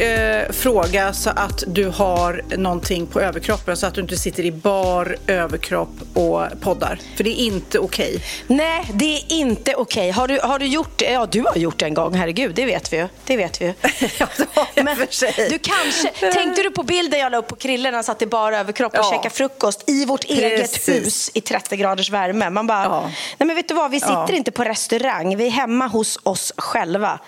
eh, fråga så att du har någonting på överkroppen så att du inte sitter i bar överkropp och poddar. För det är inte okej. Nej, det är inte okej. Har, du, har du gjort det? Ja, du har gjort det en gång, herregud. Det vet vi ju. Det vet vi ju. ja, det har jag Men för sig. du kanske, tänkte du på bilden jag la upp på Krille när han satt i bara överkropp och Ja. käkade frukost i vårt eget Precis. hus i 30 graders värme? Man bara, Ja. nej men vet du vad, vi sitter Ja. inte på restaurang. Vi är hemma hos oss själva.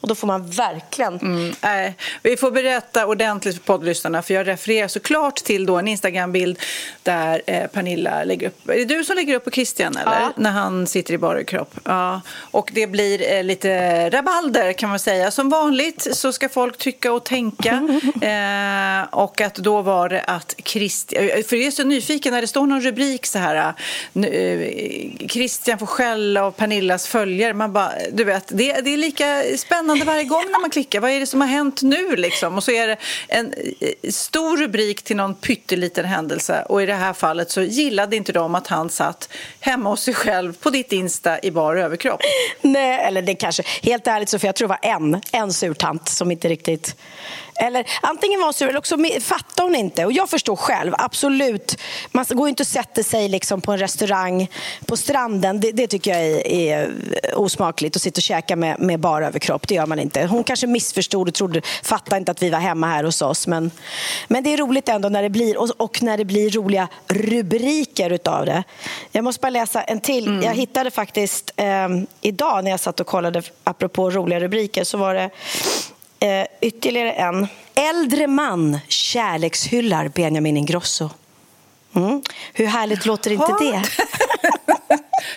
Och då får man verkligen... Mm, nej, vi får berätta ordentligt för poddlyssnarna för jag refererar såklart till då en Instagram-bild där eh, Pernilla lägger upp. Är det du som lägger upp på Christian eller? Ja. När han sitter i bara kropp. Ja. Och det blir eh, lite rabalder kan man säga. Som vanligt så ska folk tycka och tänka. eh, och att då var det att Christian, för jag är så nyfiken när det står någon rubrik så här. eh, Christian får skälla av Pernillas följare. Man bara, du vet, det, det är lika spännande varje gång när man klickar. Vad är det som har hänt nu liksom? Och så är det en eh, stor rubrik till någon pytteliten händelse. Och i det här fallet så gillade inte de att han satt hemma hos sig själv på ditt Insta i bar överkropp. Nej, eller det kanske... Helt ärligt Sofia, jag tror det var en, en surtant som inte riktigt... Eller antingen var hon sur eller också fattade hon inte. Och jag förstår själv, absolut. Man går inte och sätter sig liksom på en restaurang på stranden. Det, det tycker jag är, är osmakligt. Att sitta och käka med, med bara överkropp. Det gör man inte. Hon kanske missförstod och trodde, fattade inte att vi var hemma här hos oss. Men, men det är roligt ändå när det blir, och, och när det blir roliga rubriker utav det. Jag måste bara läsa en till. Jag hittade faktiskt eh, idag när jag satt och kollade, apropå roliga rubriker, så var det Eh, ytterligare en. Äldre man kärlekshyllar Benjamin Ingrosso. Mm. Hur härligt låter inte det?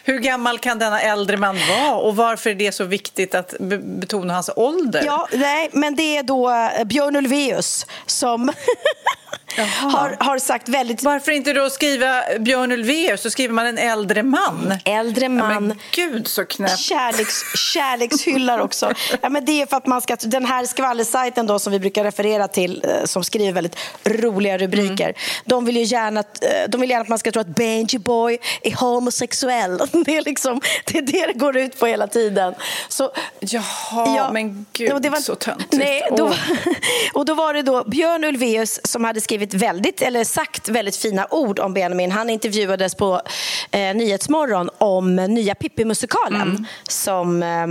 Hur gammal kan denna äldre man vara och varför är det så viktigt att be- betona hans ålder? Ja, nej, men det är då eh, Björn Ulvaeus som har, har sagt väldigt... Varför inte då skriva Björn Ulvaeus så skriver man en äldre man? Äldre Ja, man. men gud så knäppt. Kärleks, kärlekshyllar också. Ja, men det är för att man ska, den här skvallersajten då, som vi brukar referera till eh, som skriver väldigt roliga rubriker Mm. de, vill ju gärna, eh, de vill gärna att man ska tro att Benji Boy är homosexuell. Det är, liksom, det är det det går ut på hela tiden. Så, Jaha, men gud, det var, så töntigt. Nej, då, och då var det då Björn Ulvaeus som hade skrivit väldigt, eller sagt väldigt fina ord om Benjamin. Han intervjuades på eh, Nyhetsmorgon om nya Pippi-musikalen Mm. som eh,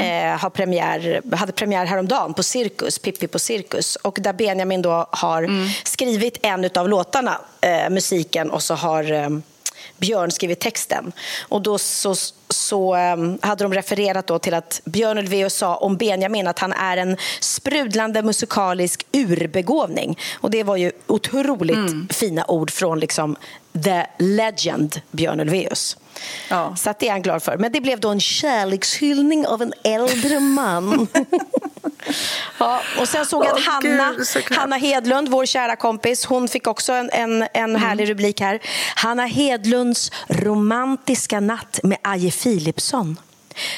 Eh, har premiär, hade premiär häromdagen på Cirkus, Pippi på Cirkus. Och där Benjamin då har Mm. skrivit en av låtarna, eh, musiken, och så har eh, Björn skrivit texten. Och då så, så eh, hade de refererat då till att Björn Ulvaeus sa om Benjamin att han är en sprudlande musikalisk urbegåvning. Och det var ju otroligt fina ord från liksom the legend Björn Ulvaeus. Ja. Så det är han glad för. Men det blev då en kärlekshyllning av en äldre man. ja, och sen såg jag att Hanna. Hanna Hedlund, vår kära kompis, hon fick också en, en, en härlig rubrik här. Hanna Hedlunds romantiska natt med Aje Philipsson.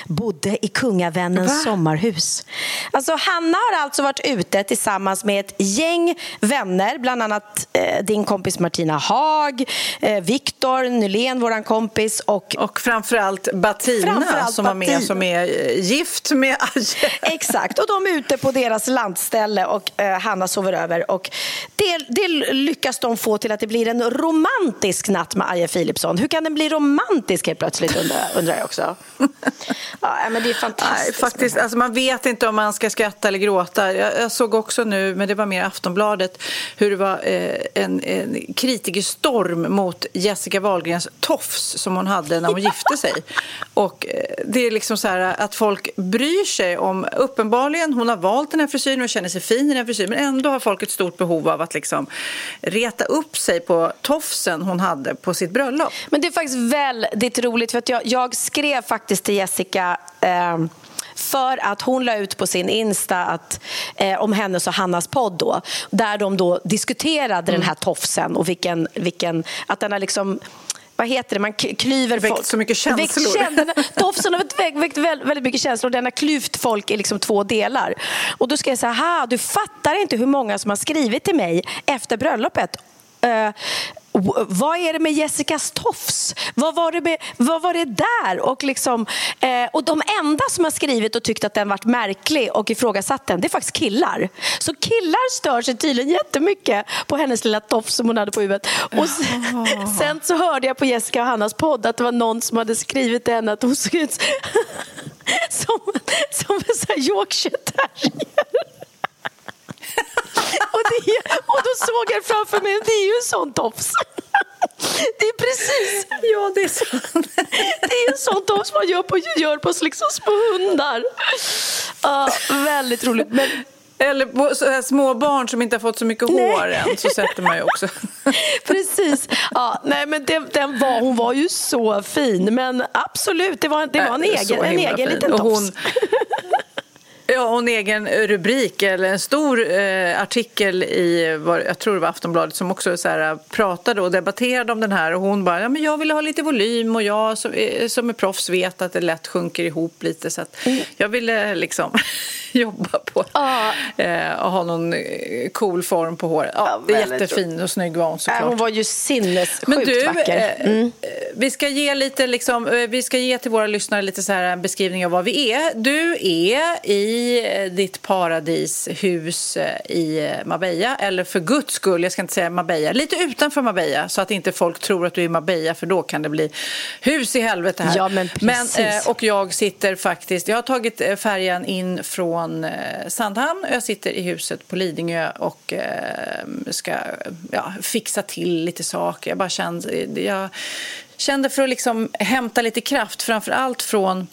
Bodde i kungavännens sommarhus. Alltså, Hanna har alltså varit ute tillsammans med ett gäng vänner, bland annat eh, din kompis Martina Haag, eh, Viktor Nylén, vår kompis och... Och framförallt Batina Framförallt som var med, som är eh, gift med Aje. Exakt, och de är ute på deras landställe och eh, Hanna sover över. Och det, det lyckas de få till att det blir en romantisk natt med Aja Philipsson. Hur kan den bli romantisk helt plötsligt undrar, undrar jag också. Ja, men det är fantastiskt. Nej, faktiskt, alltså man vet inte om man ska skratta eller gråta. Jag, jag såg också nu, men det var mer Aftonbladet, hur det var eh, en, en kritikerstorm mot Jessica Wahlgrens tofs som hon hade när hon gifte sig. Och eh, det är liksom så här att folk bryr sig om, uppenbarligen, hon har valt den här frisyren och känner sig fin i den här frisyren, men ändå har folk ett stort behov av att liksom reta upp sig på tofsen hon hade på sitt bröllop. Men det är faktiskt väldigt roligt för att jag, jag skrev faktiskt till Jessica eh, för att hon la ut på sin Insta att, eh, om hennes och Hannas podd då, där de då diskuterade den här tofsen och vilken, vilken, att den har liksom vad heter det, man klyver Väckt folk. så mycket känslor. Här- Tofsen har väckt, väldigt, mycket känslor och den har klyvt folk i liksom två delar. Och då ska jag säga, ha, du fattar inte hur många som har skrivit till mig efter bröllopet w- vad är det med Jessicas tofs? Vad var det, med, vad var det där? Och, liksom, eh, och de enda som har skrivit och tyckt att den varit märklig och ifrågasatt den, det är faktiskt killar. Så killar stör sig tydligen jättemycket på hennes lilla tofs som hon hade på huvudet. Och sen, sen så hörde jag på Jessica och Hannas podd att det var någon som hade skrivit till henne att hon såg ut som, som en sån här Yorkshire terrier. Och, det, och då såg jag framför mig, det är ju en sån tofs. Det är precis. Ja, det är så. Det är en sån tofs man gör på, gör på liksom små hundar. Ja, väldigt roligt. Men Eller på här små barn som inte har fått så mycket hår än så sätter man ju också. precis. Ja, nej, men det, den var, hon var ju så fin. Men absolut, det var, det var en Äh, egen, en egen fin. liten tofs. hon- Ja, och en egen rubrik eller en stor eh, artikel i, jag tror det var Aftonbladet, som också så här, pratade och debatterade om den här. Och hon bara, ja, men jag ville ha lite volym och jag som, eh, som är proffs vet att det lätt sjunker ihop lite. Så att jag ville liksom jobba på Ja. eh, och ha någon eh, cool form på håret. Ja, Ja, det är väldigt jättefin och snygg var hon Äh, såklart. hon var ju sinnessjukt Men du, vacker. eh, Mm. eh, vi ska ge lite liksom, eh, vi ska ge till våra lyssnare lite så här en beskrivning av vad vi är. Du är i eh, ditt paradishus eh, i eh, Marbella, eller för guds skull, jag ska inte säga Marbella, lite utanför Marbella så att inte folk tror att du är i Marbella för då kan det bli hus i helvete här. Ja, men precis. eh, och jag sitter faktiskt, jag har tagit eh, färjan in från från eh, Sandhamn och jag sitter i huset på Lidingö och eh, ska ja, fixa till lite saker. Jag bara kände, jag kände för att liksom hämta lite kraft, framför allt från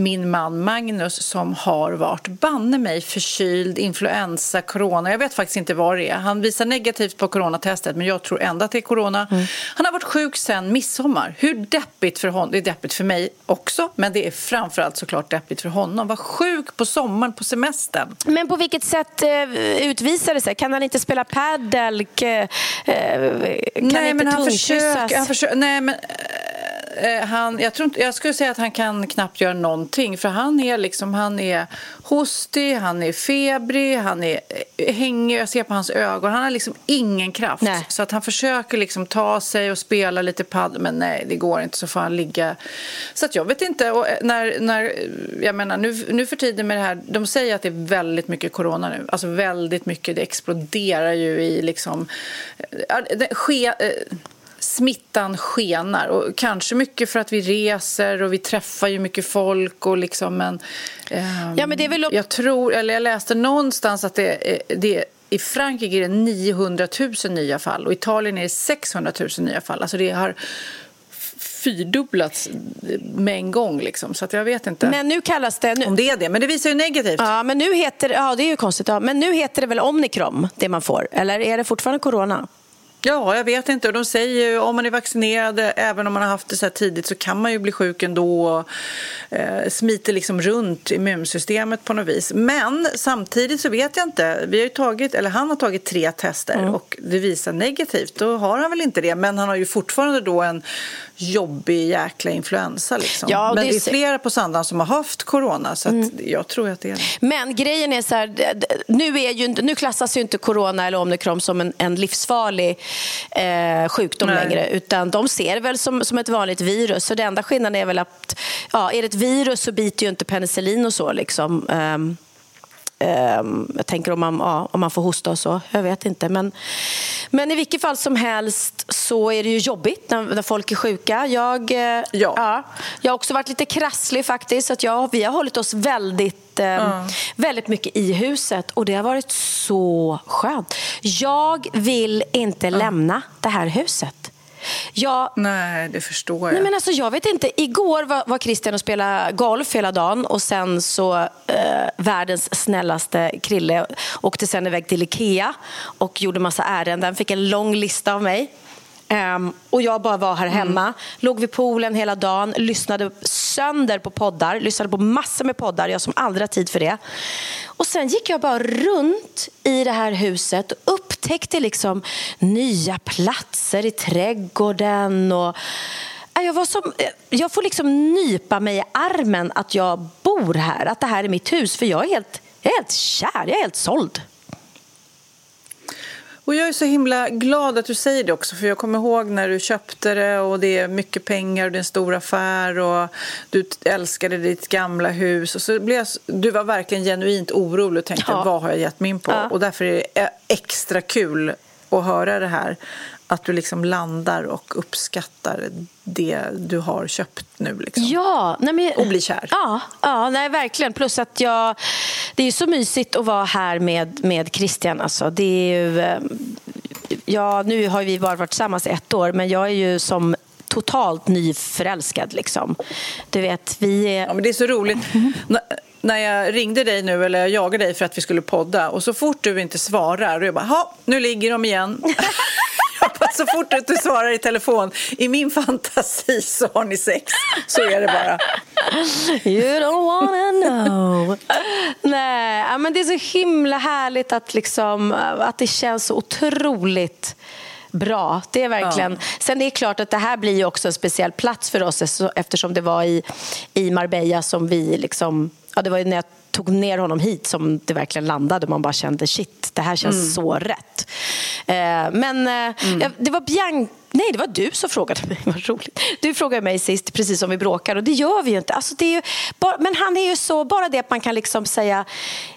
min man Magnus som har varit banne mig förkyld, influensa, corona. Jag vet faktiskt inte vad det är. Han visar negativt på coronatestet men jag tror ändå att det är corona. Han har varit sjuk sedan midsommar. Hur deppigt för honom? Det är deppigt för mig också men det är framförallt såklart deppigt för honom. Var sjuk på sommaren, på semestern. Men på vilket sätt eh, utvisar det sig? Kan han inte spela padel? K- eh, kan nej, inte men han försöker, han försöker. Nej, men eh, han, jag, tror inte, jag skulle säga att han kan knappt göra någonting. För han är liksom, han är hostig, han är febrig, han är eh, hängig. Jag ser på hans ögon. Han har liksom ingen kraft. Nej. Så att han försöker liksom ta sig och spela lite paddel. Men nej, det går inte. Så får han ligga. Så att jag vet inte. Och eh, när, när, jag menar, nu, nu för tiden med det här. De säger att det är väldigt mycket corona nu. Alltså väldigt mycket. Det exploderar ju i liksom... ja, det ske, eh, smittan skenar. Och kanske mycket för att vi reser och vi träffar ju mycket folk. Och liksom, men, ehm, Ja, men det är väl Jag tror, eller jag läste någonstans att det, är- det i Frankrike är det 900 000 nya fall och i Italien är det 600 000 nya fall. Alltså det har fyrdubblats med en gång. Liksom. Så att jag vet inte Men nu kallas det... Nu, om det är det. Men det visar ju negativt. ja, men nu heter. Ja, det är ju konstigt. Ja, men nu heter det väl omikron, det man får? Eller är det fortfarande corona? Ja, jag vet inte. De säger ju om man är vaccinerad, även om man har haft det så här tidigt, så kan man ju bli sjuk ändå och eh, smiter liksom runt immunsystemet på något vis. Men samtidigt så vet jag inte. Vi har tagit, eller han har tagit tre tester mm. och det visar negativt. Då har han väl inte det. Men han har ju fortfarande då en jobbig jäkla influensa. Liksom. Ja, Men det är, det är flera på Sandhamn som har haft corona, så mm. jag tror att det är det. Men grejen är så här, nu, är ju, nu klassas ju inte corona eller omikron som en, en livsfarlig eh, sjukdom Nej. längre, utan de ser väl som, som ett vanligt virus. Så det enda skillnaden är väl att ja, är det ett virus så biter ju inte penicillin och så. Liksom. Um, jag tänker om man, ja, om man får hosta och så, jag vet inte. Men, men i vilket fall som helst så är det ju jobbigt när, när folk är sjuka. Jag, eh, ja. ja. jag har också varit lite krasslig faktiskt. Att jag, vi har hållit oss väldigt mm. väldigt mycket i huset och det har varit så skönt. Jag vill inte mm. lämna det här huset. Jag, nej, det förstår jag. Nej, men alltså, jag vet inte. Igår var, var Christian och spelade golf hela dagen och sen så eh, världens snällaste Krille åkte sen iväg till Ikea och gjorde massa ärenden. Fick en lång lista av mig. Um, och jag bara var här mm. hemma, mm. låg vid poolen hela dagen, lyssnade sönder på poddar, lyssnade på massor med poddar, jag som aldrig har tid för det. Och sen gick jag bara runt i det här huset och upptäckte liksom nya platser i trädgården och äh, jag, var som, eh, jag får liksom nypa mig i armen att jag bor här, att det här är mitt hus. För jag är helt, jag är helt kär, jag är helt såld. Och jag är så himla glad att du säger det också, för jag kommer ihåg när du köpte det och det är mycket pengar och det är en stor affär och du älskade ditt gamla hus. Och så blev jag, du var verkligen genuint orolig och tänkte, ja. vad har jag gett mig in på? Ja. Och därför är det extra kul att höra det här att du liksom landar och uppskattar det du har köpt nu. Liksom. Ja, nej men, och blir kär. Ja, ja nej, verkligen. Plus att jag... Det är så mysigt att vara här med, med Christian. Alltså. Det är ju, eh, ja, nu har vi bara varit tillsammans ett år, men jag är ju som totalt nyförälskad. Liksom. Du vet, vi är... Ja, men det är så roligt. när jag ringde dig nu, eller jag jagade dig för att vi skulle podda och så fort du inte svarar, och jag bara, nu ligger de igen. så fort du svarar i telefon, i min fantasi så har ni sex. Så är det bara. You don't wanna know. Nej, men det är så himla härligt att, liksom, att det känns så otroligt bra. Det är verkligen. Ja. Sen det är klart att det här blir också en speciell plats för oss eftersom det var i, i Marbella som vi liksom... Ja, det var när jag tog ner honom hit som det verkligen landade. Man bara kände shit, det här känns mm. så rätt. Eh, men eh, mm. det var Bianca Nej, det var du som frågade mig. Vad roligt. Du frågade mig sist, precis som vi bråkar. Och det gör vi ju inte. Alltså, det är ju bara, men han är ju så... Bara det att man kan liksom säga...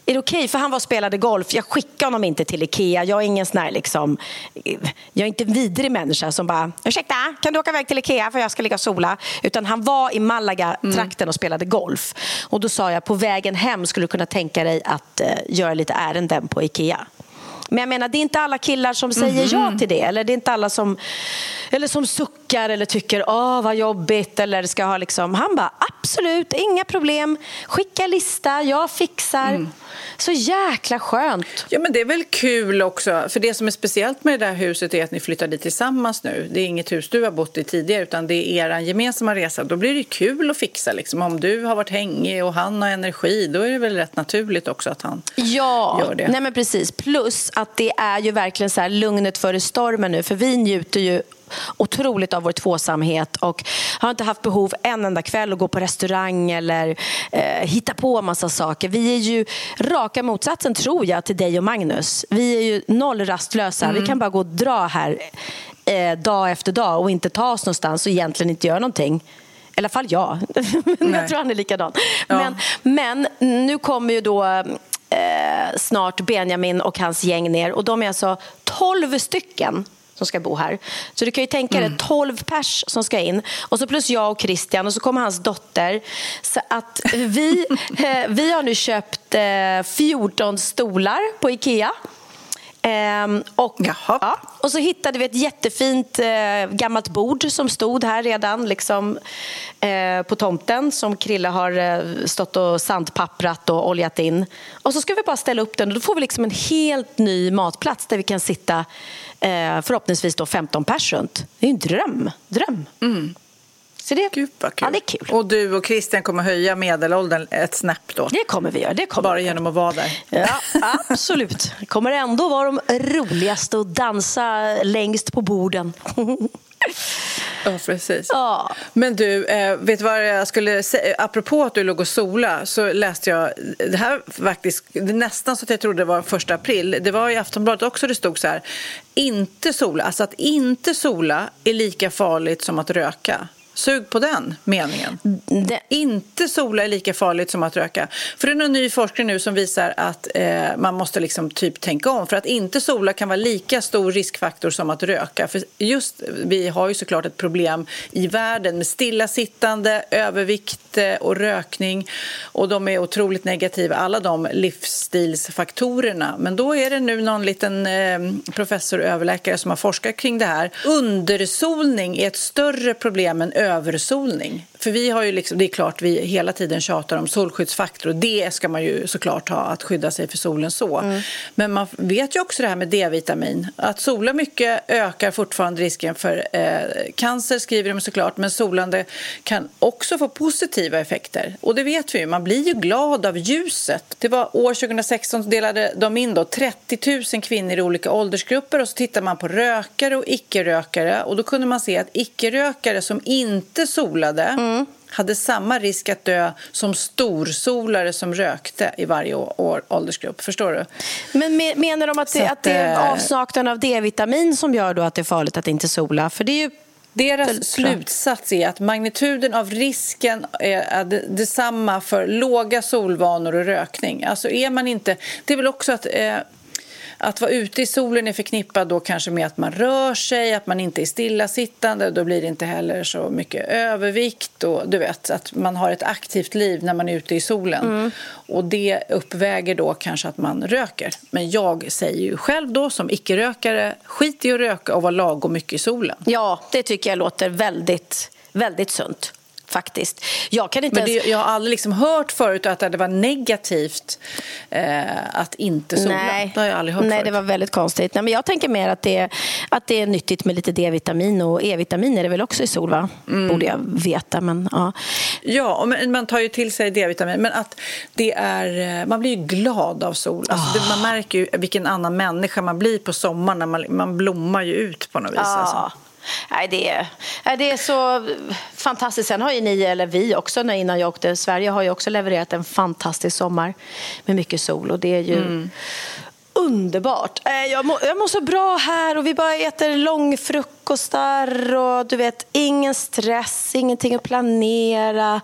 Är det okej? Okay? För han var och spelade golf. Jag skickar honom inte till Ikea. Jag är ingen sån här liksom... Eh, jag är inte en vidrig människa som bara... Ursäkta, kan du åka iväg till Ikea för jag ska ligga och sola? Utan han var i Malaga-trakten och spelade golf. Och då sa jag, på vägen hem skulle du kunna tänka dig att eh, göra lite ärenden på Ikea. Men jag menar, det är inte alla killar som säger mm. ja till det. Eller det är inte alla som, eller som suckar eller tycker åh vad jobbigt. Eller ska ha liksom. Han bara absolut, inga problem. Skicka lista, jag fixar. Mm. Så jäkla skönt. Ja, men det är väl kul också. För det som är speciellt med det här huset är att ni flyttar dit tillsammans nu. Det är inget hus du har bott i tidigare utan det är er gemensamma resa. Då blir det kul att fixa. Liksom. Om du har varit hängig och han har energi då är det väl rätt naturligt också att han ja, gör det. Men precis. Plus att det är ju verkligen så här lugnet före stormen nu. För vi njuter ju otroligt av vår tvåsamhet och har inte haft behov en enda kväll att gå på restaurang eller eh, hitta på massa saker. Vi är ju raka motsatsen, tror jag, till dig och Magnus. Vi är ju noll rastlösa. Mm. Vi kan bara gå och dra här eh, dag efter dag och inte ta oss någonstans och egentligen inte göra någonting. I alla fall jag. jag tror han är likadan. Ja. Men, men nu kommer ju då eh, snart Benjamin och hans gäng ner och de är alltså 12 stycken som ska bo här. Så du kan ju tänka dig mm. 12 pers som ska in. Och så plus jag och Christian och så kommer hans dotter. Så att vi, eh, vi har nu köpt 14 eh, stolar på Ikea. Ehm, och, ja, och så hittade vi ett jättefint eh, gammalt bord som stod här redan liksom, eh, på tomten som Krille har eh, stått och sandpapprat och oljat in. Och så ska vi bara ställa upp den och då får vi liksom en helt ny matplats där vi kan sitta eh, förhoppningsvis då 15 pers runt. Det är ju en dröm. dröm. Så det, Gud vad kul. Ja, det är kul. Och du och Christian kommer höja medelåldern ett snäpp då? Det kommer vi göra. Det kommer Bara genom att vara där? Ja, absolut. Det kommer ändå vara de roligaste att dansa längst på borden. Ja, precis. Ja. Men du, eh, vet du vad jag skulle säga? Apropå att du låg och sola så läste jag, det här faktiskt, nästan så att jag trodde det var första april. Det var i Aftonbladet också det stod så här, inte sola, alltså att inte sola är lika farligt som att röka. Sug på den meningen. Det, Inte sola är lika farligt som att röka. För det är någon ny forskning nu som visar att eh, man måste liksom typ tänka om. För att inte sola kan vara lika stor riskfaktor som att röka. För just vi har ju såklart ett problem i världen med stillasittande, övervikt eh, och rökning. Och de är otroligt negativa, alla de livsstilsfaktorerna. Men då är det nu någon liten eh, professor och överläkare som har forskat kring det här. Undersolning är ett större problem än översolning. För vi har ju liksom, det är klart vi hela tiden tjatar om solskyddsfaktor och det ska man ju såklart ha, att skydda sig för solen så. Men man vet ju också det här med D-vitamin. Att sola mycket ökar fortfarande risken för eh, cancer skriver de såklart, men solande kan också få positiva effekter. Och det vet vi ju, man blir ju glad av ljuset. Det var år 2016 så delade de in då 30 000 kvinnor i olika åldersgrupper och så tittar man på rökare och icke-rökare och då kunde man se att icke-rökare som inte solade hade samma risk att dö som storsolare som rökte i varje år, åldersgrupp. Förstår du? men me- menar de att det, att, att det är eh, avsaknaden av D-vitamin som gör då att det är farligt att inte sola? För det är ju... Deras slutsats är att magnituden av risken är det- detsamma för låga solvanor och rökning. Alltså är man inte... Det är väl också att... Eh, att vara ute i solen är förknippat då kanske med att man rör sig, att man inte är stillasittande. Då blir det inte heller så mycket övervikt. Och, du vet, att man har ett aktivt liv när man är ute i solen. Och Det uppväger då kanske att man röker. Men jag säger ju själv då som icke-rökare, skit i att röka och vara lagom mycket i solen. Ja, det tycker jag låter väldigt, väldigt sunt. Faktiskt. Jag kan inte Men ens... det, jag har aldrig liksom hört förut att det var negativt eh, att inte sola. Nej, Det har jag aldrig hört Nej förut. det var väldigt konstigt. Nej, men jag tänker mer att det, är, att det är nyttigt med lite D-vitamin och E-vitamin är det väl också i sol, va? Mm. Borde jag veta, men ja. Ja, men- man tar ju till sig D-vitamin. Men att det är, eh, man blir ju glad av sol. Alltså, det, man märker ju vilken annan människa man blir på sommaren. När man, man blommar ju ut på något vis. Alltså. Nej, det, är, det är så fantastiskt. Sen har ju ni, eller vi också, när innan jag åkte Sverige har ju också levererat en fantastisk sommar med mycket sol. Och det är ju Mm. underbart. Eh, Jag mår, jag mår så bra här och vi bara äter långfrukostar och du vet, ingen stress, ingenting att planera.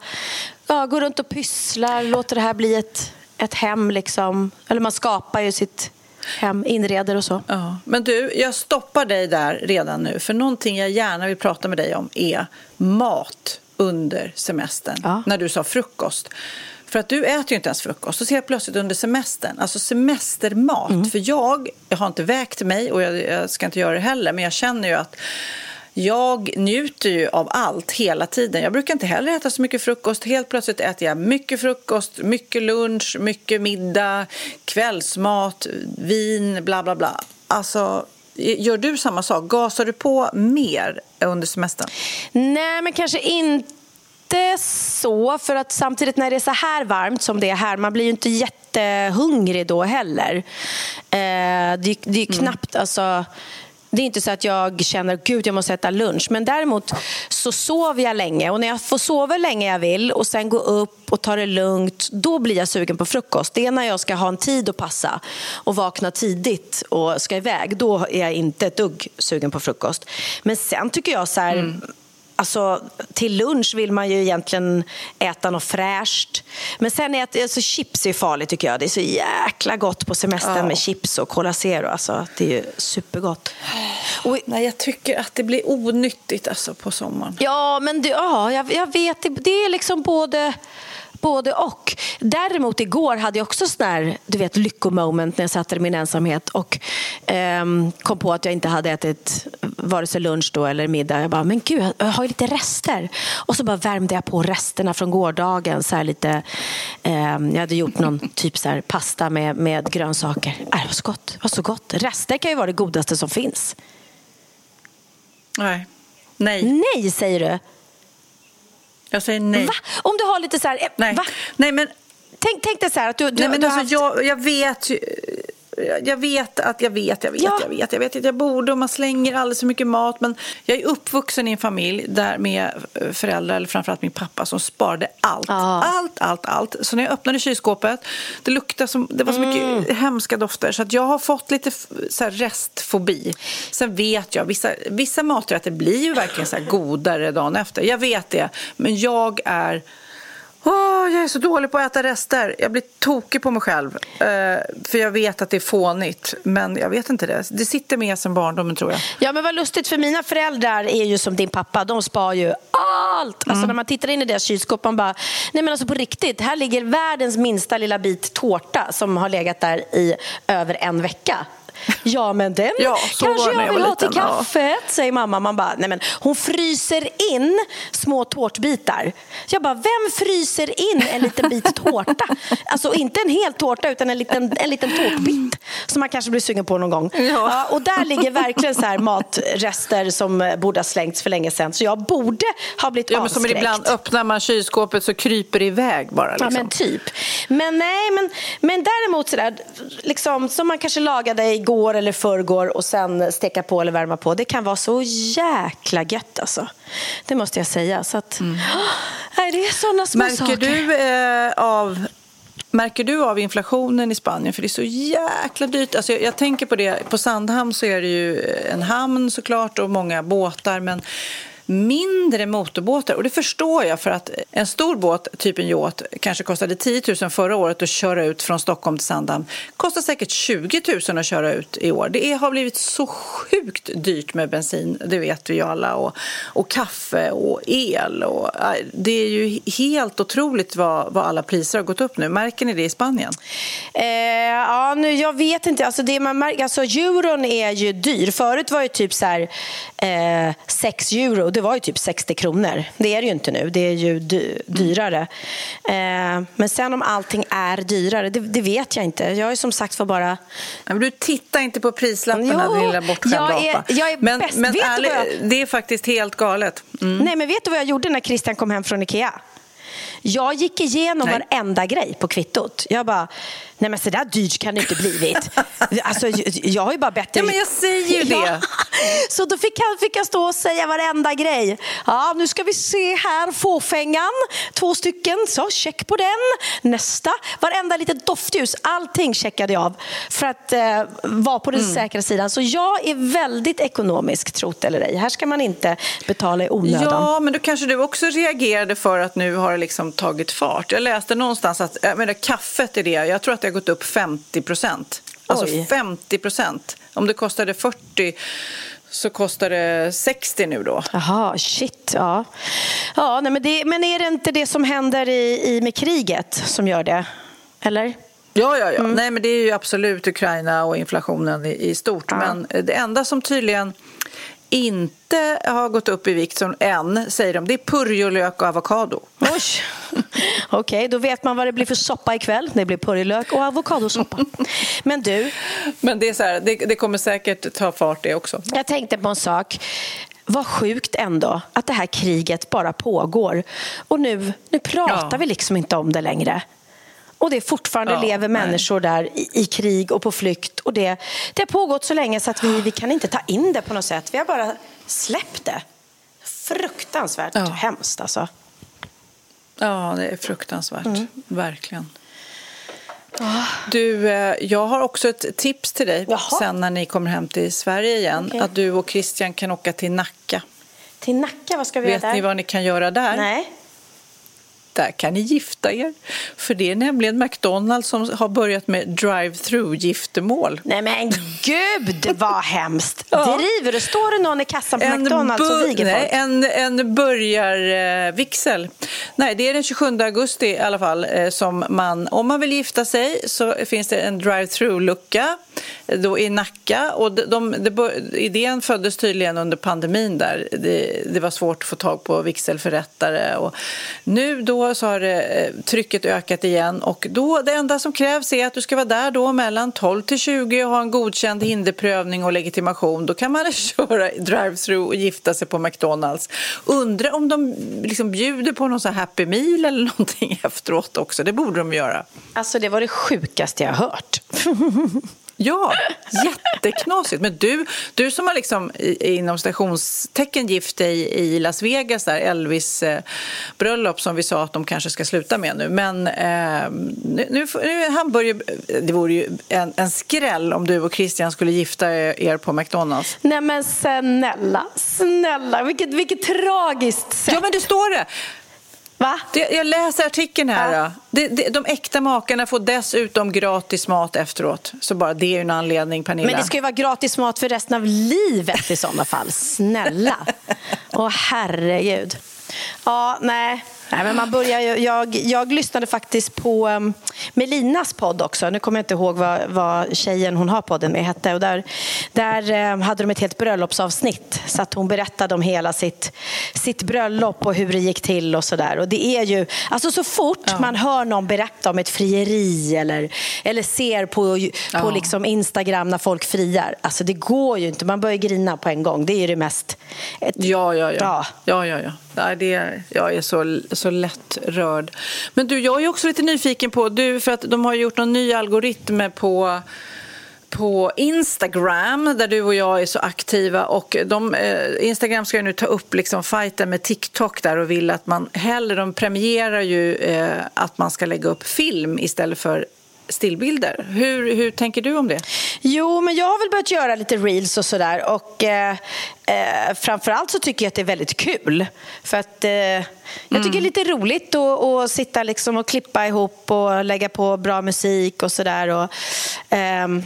Ja, går runt och pysslar, låter det här bli ett, ett hem liksom. Eller man skapar ju sitt hem, inreder och så. Ja. Men du, jag stoppar dig där redan nu. För någonting jag gärna vill prata med dig om är mat under semestern. Ja. När du sa frukost. För att du äter ju inte ens frukost. Och så helt plötsligt under semestern, alltså semestermat. Mm. För jag, jag har inte vägt mig och jag, jag ska inte göra det heller. Men jag känner ju att jag njuter ju av allt hela tiden. Jag brukar inte heller äta så mycket frukost. Helt plötsligt äter jag mycket frukost, mycket lunch, mycket middag, kvällsmat, vin, bla bla bla. Alltså, gör du samma sak? Gasar du på mer under semestern? Nej, men kanske inte så. För att samtidigt när det är så här varmt som det är här, man blir ju inte jättehungrig då heller. Eh, det, det är knappt, alltså... Det är inte så att jag känner gud jag måste äta lunch. Men däremot så sover jag länge. Och när jag får sova hur länge jag vill och sen gå upp och ta det lugnt, då blir jag sugen på frukost. Det är när jag ska ha en tid att passa och vakna tidigt och ska iväg. Då är jag inte ett dugg sugen på frukost. Men sen tycker jag så här, mm. Alltså, till lunch vill man ju egentligen äta något fräscht. Men sen är det, alltså, chips är farligt tycker jag. Det är så jäkla gott på semestern Ja. med chips och Cola Zero. Alltså, det är ju supergott. Och, Nej, jag tycker att det blir onyttigt alltså, på sommaren. ja, men det, ja, jag, jag vet. Det, det är liksom både, Både och. Däremot igår hade jag också sån här, du vet, lyckomoment när jag satt i min ensamhet och ehm, kom på att jag inte hade ätit vare sig lunch då eller middag. Jag bara, men gud, jag har ju lite rester. Och så bara värmde jag på resterna från gårdagen. Så här lite, ehm, jag hade gjort någon typ så här pasta med, med grönsaker. Äh, det var så gott. Det var så gott. Rester kan ju vara det godaste som finns. Nej. Nej. Nej, säger du. Jag säger nej. Va? Om du har lite så här... eh, Nej. Va? nej, men Tänk, tänk dig så här att du, du, Nej, men du alltså, haft... jag, jag vet ju... Jag vet att jag vet, jag vet, Ja. jag vet, jag vet att jag borde och man slänger alldeles för mycket mat. Men jag är uppvuxen i en familj där med föräldrar, eller framförallt min pappa, som sparade allt. Ja. Allt, allt, allt. Så när jag öppnade kylskåpet, det luktade som, det var så mycket Mm. hemska dofter. Så att jag har fått lite så här restfobi. Sen vet jag, vissa, vissa maträtter blir ju verkligen så här godare dagen efter. Jag vet det. Men jag är... Åh, jag är så dålig på att äta rester. Jag blir tokig på mig själv. Eh, för jag vet att det är fånigt. Men jag vet inte det. Det sitter med sen barndomen tror jag. Ja, men vad lustigt, för mina föräldrar är ju som din pappa. De spar ju allt. Mm. Alltså när man tittar in i deras kylskåp, man bara, nej men alltså på riktigt, här ligger världens minsta lilla bit tårta som har legat där i över en vecka. Ja, men den Ja, så kanske jag jag vill ha till liten, ja. kaffet, säger mamma. Man bara, nej men hon fryser in små tårtbitar. Jag bara, vem fryser in en liten bit tårta? Alltså inte en hel tårta, utan en liten, en liten tårtbit som man kanske blir sugen på någon gång. Ja, och där ligger verkligen så här matrester som eh, borde ha slängts för länge sedan. Så jag borde ha blivit Ja, men som ibland öppnar man kylskåpet så kryper det iväg bara. Liksom. Ja, men typ. Men nej, men, men däremot sådär, liksom, som man kanske lagade igår eller förrgår och sen steka på eller värma på. Det kan vara så jäkla gött alltså. Det måste jag säga. Så att, nej, det är sådana små Märker saker. du eh, av Märker du av inflationen i Spanien? För det är så jäkla dyrt. Alltså jag, jag tänker på det, på Sandhamn så är det ju en hamn såklart och många båtar. Men mindre motorbåtar. Och det förstår jag för att en stor båt, typ en yacht, kanske kostade 10 000 förra året att köra ut från Stockholm till Sandhamn. Kostar säkert 20 000 att köra ut i år. Det är, har blivit så sjukt dyrt med bensin, det vet vi ju alla. Och, och kaffe och el. Och, äh, det är ju helt otroligt vad, vad alla priser har gått upp nu. Märker ni det i Spanien? Eh, ja, nu, jag vet inte. Alltså, det man märker, alltså, euron är ju dyr. Förut var det typ så här, eh, 6 euro. Det var ju typ 60 kronor. Det är det ju inte nu. Det är ju dy dyrare. Eh, men sen om allting är dyrare, det, det vet jag inte. Jag är som sagt för bara... Men du tittar inte på prislapparna, Jo, din lilla bortskämda jag är- apa. jag är men bäst. men Vet jag- det är faktiskt helt galet. Mm. Nej, men vet du vad jag gjorde när Christian kom hem från Ikea? Jag gick igenom Nej. varenda grej på kvittot. Jag bara, nej men så där dyrt kan det inte blivit. alltså, jag har ju bara bett dig... Ja, men jag säger ju det. Så då fick jag, fick jag stå och säga varenda grej. Ja, nu ska vi se här, fåfängan, två stycken, så check på den. Nästa, varenda litet doftljus, allting checkade jag av för att eh, vara på den Mm. säkra sidan. Så jag är väldigt ekonomisk, trot eller ej. Här ska man inte betala i onödan. Ja, men då kanske du också reagerade för att nu har det liksom tagit fart. Jag läste någonstans att jag menar, kaffet är det, jag tror att det har gått upp 50 procent. Alltså Oj. 50 procent. Om det kostade 40 så kostar det 60 nu då. Jaha, shit. Ja. Ja, nej, men, det, men är det inte det som händer i, i med kriget som gör det? Eller? Ja, ja, Mm. ja. Nej, men det är ju absolut Ukraina och inflationen i, i stort. Men det enda som tydligen inte har gått upp i vikt som än, säger de, det är purjolök och avokado. Oj! Okej, då vet man vad det blir för soppa ikväll. Det blir purjolök och avokadosoppa. Men du, Men det, är så här, det, det kommer säkert ta fart det också. jag tänkte på en sak. Vad sjukt ändå att det här kriget bara pågår. Och nu, nu pratar Ja. vi liksom inte om det längre. Och det är fortfarande Ja, lever nej. människor där i, i krig och på flykt. Och det, det har pågått så länge så att vi, vi kan inte ta in det på något sätt. Vi har bara släppt det. Fruktansvärt Ja. hemskt alltså. Ja, det är fruktansvärt. Verkligen. Du, eh, jag har också ett tips till dig Jaha. sen när ni kommer hem till Sverige igen. Okej. Att du och Christian kan åka till Nacka. Till Nacka, vad ska vi Vet göra där? ni vad ni kan göra där? Nej. Där kan ni gifta er. För det är nämligen McDonalds som har börjat med drive-through giftermål. Nej men gud vad hemskt! Ja. Driver du? Står det någon i kassan på McDonalds och viger folk? en, en börjarvigsel. Nej, det är den 27 augusti i alla fall eh, som man, om man vill gifta sig så finns det en drive-through-lucka eh, då i Nacka och de, de, det bör- idén föddes tydligen under pandemin där. Det, det var svårt att få tag på vigselförrättare och nu då så har eh, trycket ökat igen och då det enda som krävs är att du ska vara där då mellan 12 till 20 och ha en godkänd hinderprövning och legitimation. Då kan man köra drive-through och gifta sig på McDonalds. Undrar om de liksom bjuder på någon så happy meal eller någonting efteråt också. Det borde de göra. Alltså det var det sjukaste jag har hört. Ja, jätteknasigt. Men du, du som har liksom inom stationstecken gift dig i Las Vegas, där Elvis eh, bröllop som vi sa att de kanske ska sluta med nu. Men eh, nu, nu, nu är Hamburg, det vore ju en, en skräll om du och Christian skulle gifta er på McDonalds. Nej men snälla, snälla, vilket, vilket tragiskt sätt. Ja, men det står det! Va? det jag läser artikeln här. Ja. Det, det, de äkta makarna får dessutom gratis mat efteråt. Så bara det är ju en anledning, Pernilla. Men det ska ju vara gratis mat för resten av livet i sådana fall. Snälla. Åh herregud. Ja, nej. Nej, men man börjar ju, jag, jag lyssnade faktiskt på um, Melinas podd också. Nu kommer jag inte ihåg vad, vad tjejen hon har podden med hette. Och där där eh, hade de ett helt bröllopsavsnitt. Så att hon berättade om hela sitt, sitt bröllop och hur det gick till och sådär. Och det är ju, alltså så fort man hör någon berätta om ett frieri eller, eller ser på, på Ja. liksom Instagram när folk friar. Alltså det går ju inte. Man börjar grina på en gång. Det är ju det mest... Ett, Ja, ja, ja. Ja. ja. ja, ja. Nej, det jag är så, så lätt rörd. Men du, jag är också lite nyfiken på, du, för att de har gjort någon ny algoritm på på Instagram där du och jag är så aktiva och de, eh, Instagram ska ju nu ta upp liksom fighten med TikTok där och vill att man hellre, de premierar ju eh, att man ska lägga upp film istället för stillbilder. Hur, hur tänker du om det? Jo, men jag har väl börjat göra lite reels och sådär. Och eh, eh, framförallt så tycker jag att det är väldigt kul. För att eh, jag tycker det är lite roligt att, att sitta liksom och klippa ihop och lägga på bra musik och sådär. Och, ehm,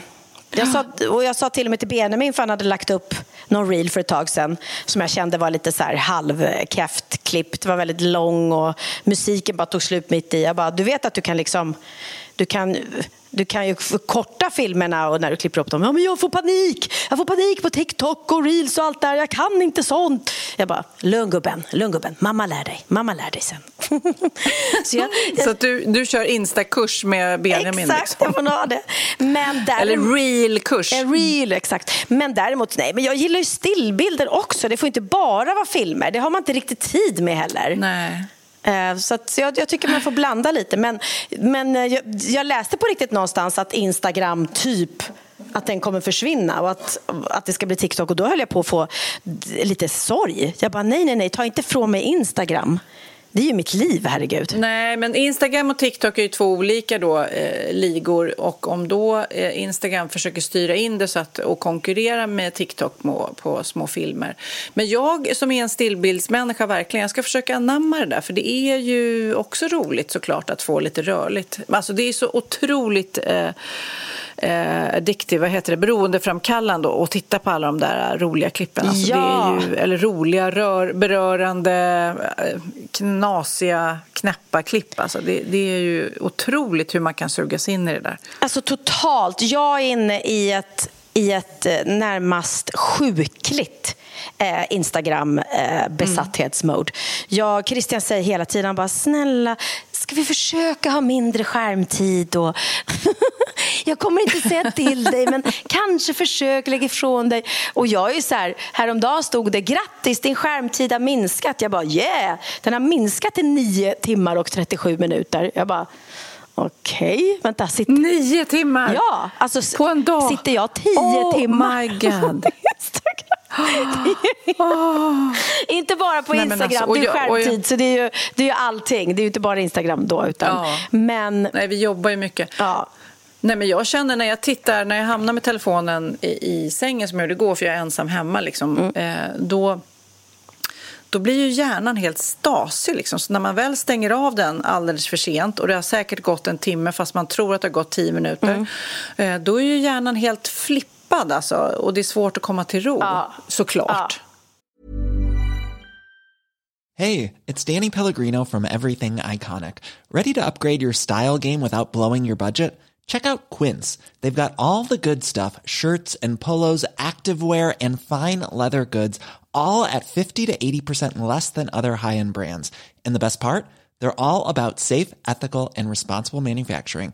jag sa, och jag sa till och med till Benjamin, för han hade lagt upp någon reel för ett tag sedan som jag kände var lite så här halvkräft klippt. Det var väldigt lång och musiken bara tog slut mitt i. Jag bara, du vet att du kan liksom... Du kan, du kan ju förkorta filmerna och när du klipper upp dem. Ja, men jag får panik! Jag får panik på TikTok och reels och allt där. Jag kan inte sånt. Jag bara, lugn gubben, lugn gubben. Mamma lär dig. Mamma lär dig sen. så jag, Så att du, du kör Insta-kurs med Benjamin? Exakt, liksom. jag får ha det. Men däremot, Eller real-kurs? en reel, exakt. Men däremot, nej, men jag gillar ju stillbilder också. Det får inte bara vara filmer. Det har man inte riktigt tid med heller. Nej. Eh, så, att, så jag, jag tycker man får blanda lite. Men, men eh, jag, jag läste på riktigt någonstans att Instagram typ att den kommer försvinna och att, att det ska bli TikTok. Och då höll jag på att få lite sorg. Jag bara, nej, nej, nej, ta inte från mig Instagram. Det är ju mitt liv, herregud. Nej, men Instagram och TikTok är ju två olika då, eh, ligor. Och om då eh, Instagram försöker styra in det så att, och konkurrera med TikTok på, på små filmer. Men jag som är en stillbildsmänniska, verkligen, jag ska försöka anamma det där. För det är ju också roligt såklart att få lite rörligt. Alltså det är så otroligt... Eh, eh, addictive, vad heter det, beroendeframkallande att titta på alla de där roliga klippen. Alltså Ja. det är ju, eller roliga, rör, berörande, eh, knasiga, knäppa klipp. Alltså det, det är ju otroligt hur man kan sugas in i det där. Alltså totalt. Jag är inne i ett, i ett eh, närmast sjukligt eh, Instagram-besatthetsmode. Jag, Christian säger hela tiden bara snälla, ska vi försöka ha mindre skärmtid? Och jag kommer inte säga till dig, men kanske försök lägga ifrån dig. Och jag är så här, häromdagen stod det grattis, din skärmtid har minskat. Jag bara yeah, den har minskat till 9 timmar och 37 minuter. Jag bara Okej, vänta. Sitter... Nio timmar! Ja, alltså På en dag? sitter jag tio oh timmar my god! inte bara på Nej, Instagram, alltså, och det är jag- skärmtid. Så det är, ju, det är ju allting. Det är ju inte bara Instagram då. Utan, Ja. Men Nej, vi jobbar ju mycket. ja, Nej, men jag känner när jag tittar, när jag hamnar med telefonen i, i sängen som jag gjorde igår, för jag är ensam hemma, liksom, Mm. eh, då, då blir ju hjärnan helt stasig. Liksom. Så när man väl stänger av den alldeles för sent och det har säkert gått en timme fast man tror att det har gått tio minuter, eh, då är ju hjärnan helt flippad alltså, och det är svårt att komma till ro, såklart. Hey, it's Danny Pellegrino from Everything Iconic. Ready to upgrade your style game without blowing your budget? Check out Quince. They've got all the good stuff shirts and polos, activewear, and fine leather goods, all at 50 to 80% less than other high end brands. And the best part? They're all about safe, ethical, and responsible manufacturing.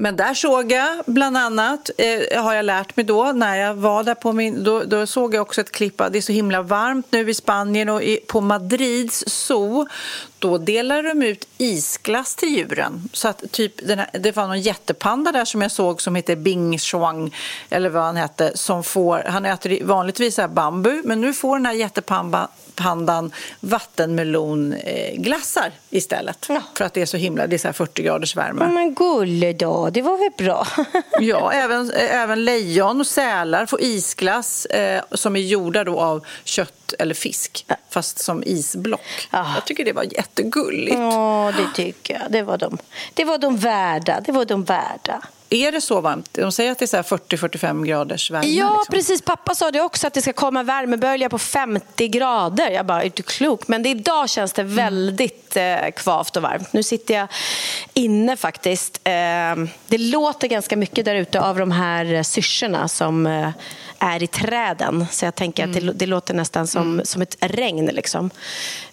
Men där såg jag bland annat, eh, har jag lärt mig då, när jag var där på min, då, då såg jag också ett klipp det är så himla varmt nu i Spanien och i, på Madrids zoo, då delar de ut isglass till djuren. Så att typ, här, det var någon jättepanda där som jag såg som heter Bing Shuang, eller vad han hette, som får, han äter vanligtvis så här bambu, men nu får den här jättepandan pandan vattenmelonglassar istället. Ja. För att det är så himla, det är så här 40 graders värme. Men gulle då, det var väl bra? Ja, även, även lejon och sälar får isglass eh, som är gjorda då av kött eller fisk, fast som isblock. Ah. Jag tycker det var jättegulligt. Ja, det tycker jag. Det var de, det var de värda. Det var de värda. Är det så varmt? De säger att det är så här 40-45 graders värme. Ja, liksom. precis. Pappa sa det också, att det ska komma värmebölja på 50 grader. Jag bara, är du klok? Men det, idag känns det väldigt eh, kvavt och varmt. Nu sitter jag inne faktiskt. Eh, det låter ganska mycket där ute av de här eh, syrsorna som eh, är i träden. Så jag tänker att det, det låter nästan som, som ett regn. Liksom.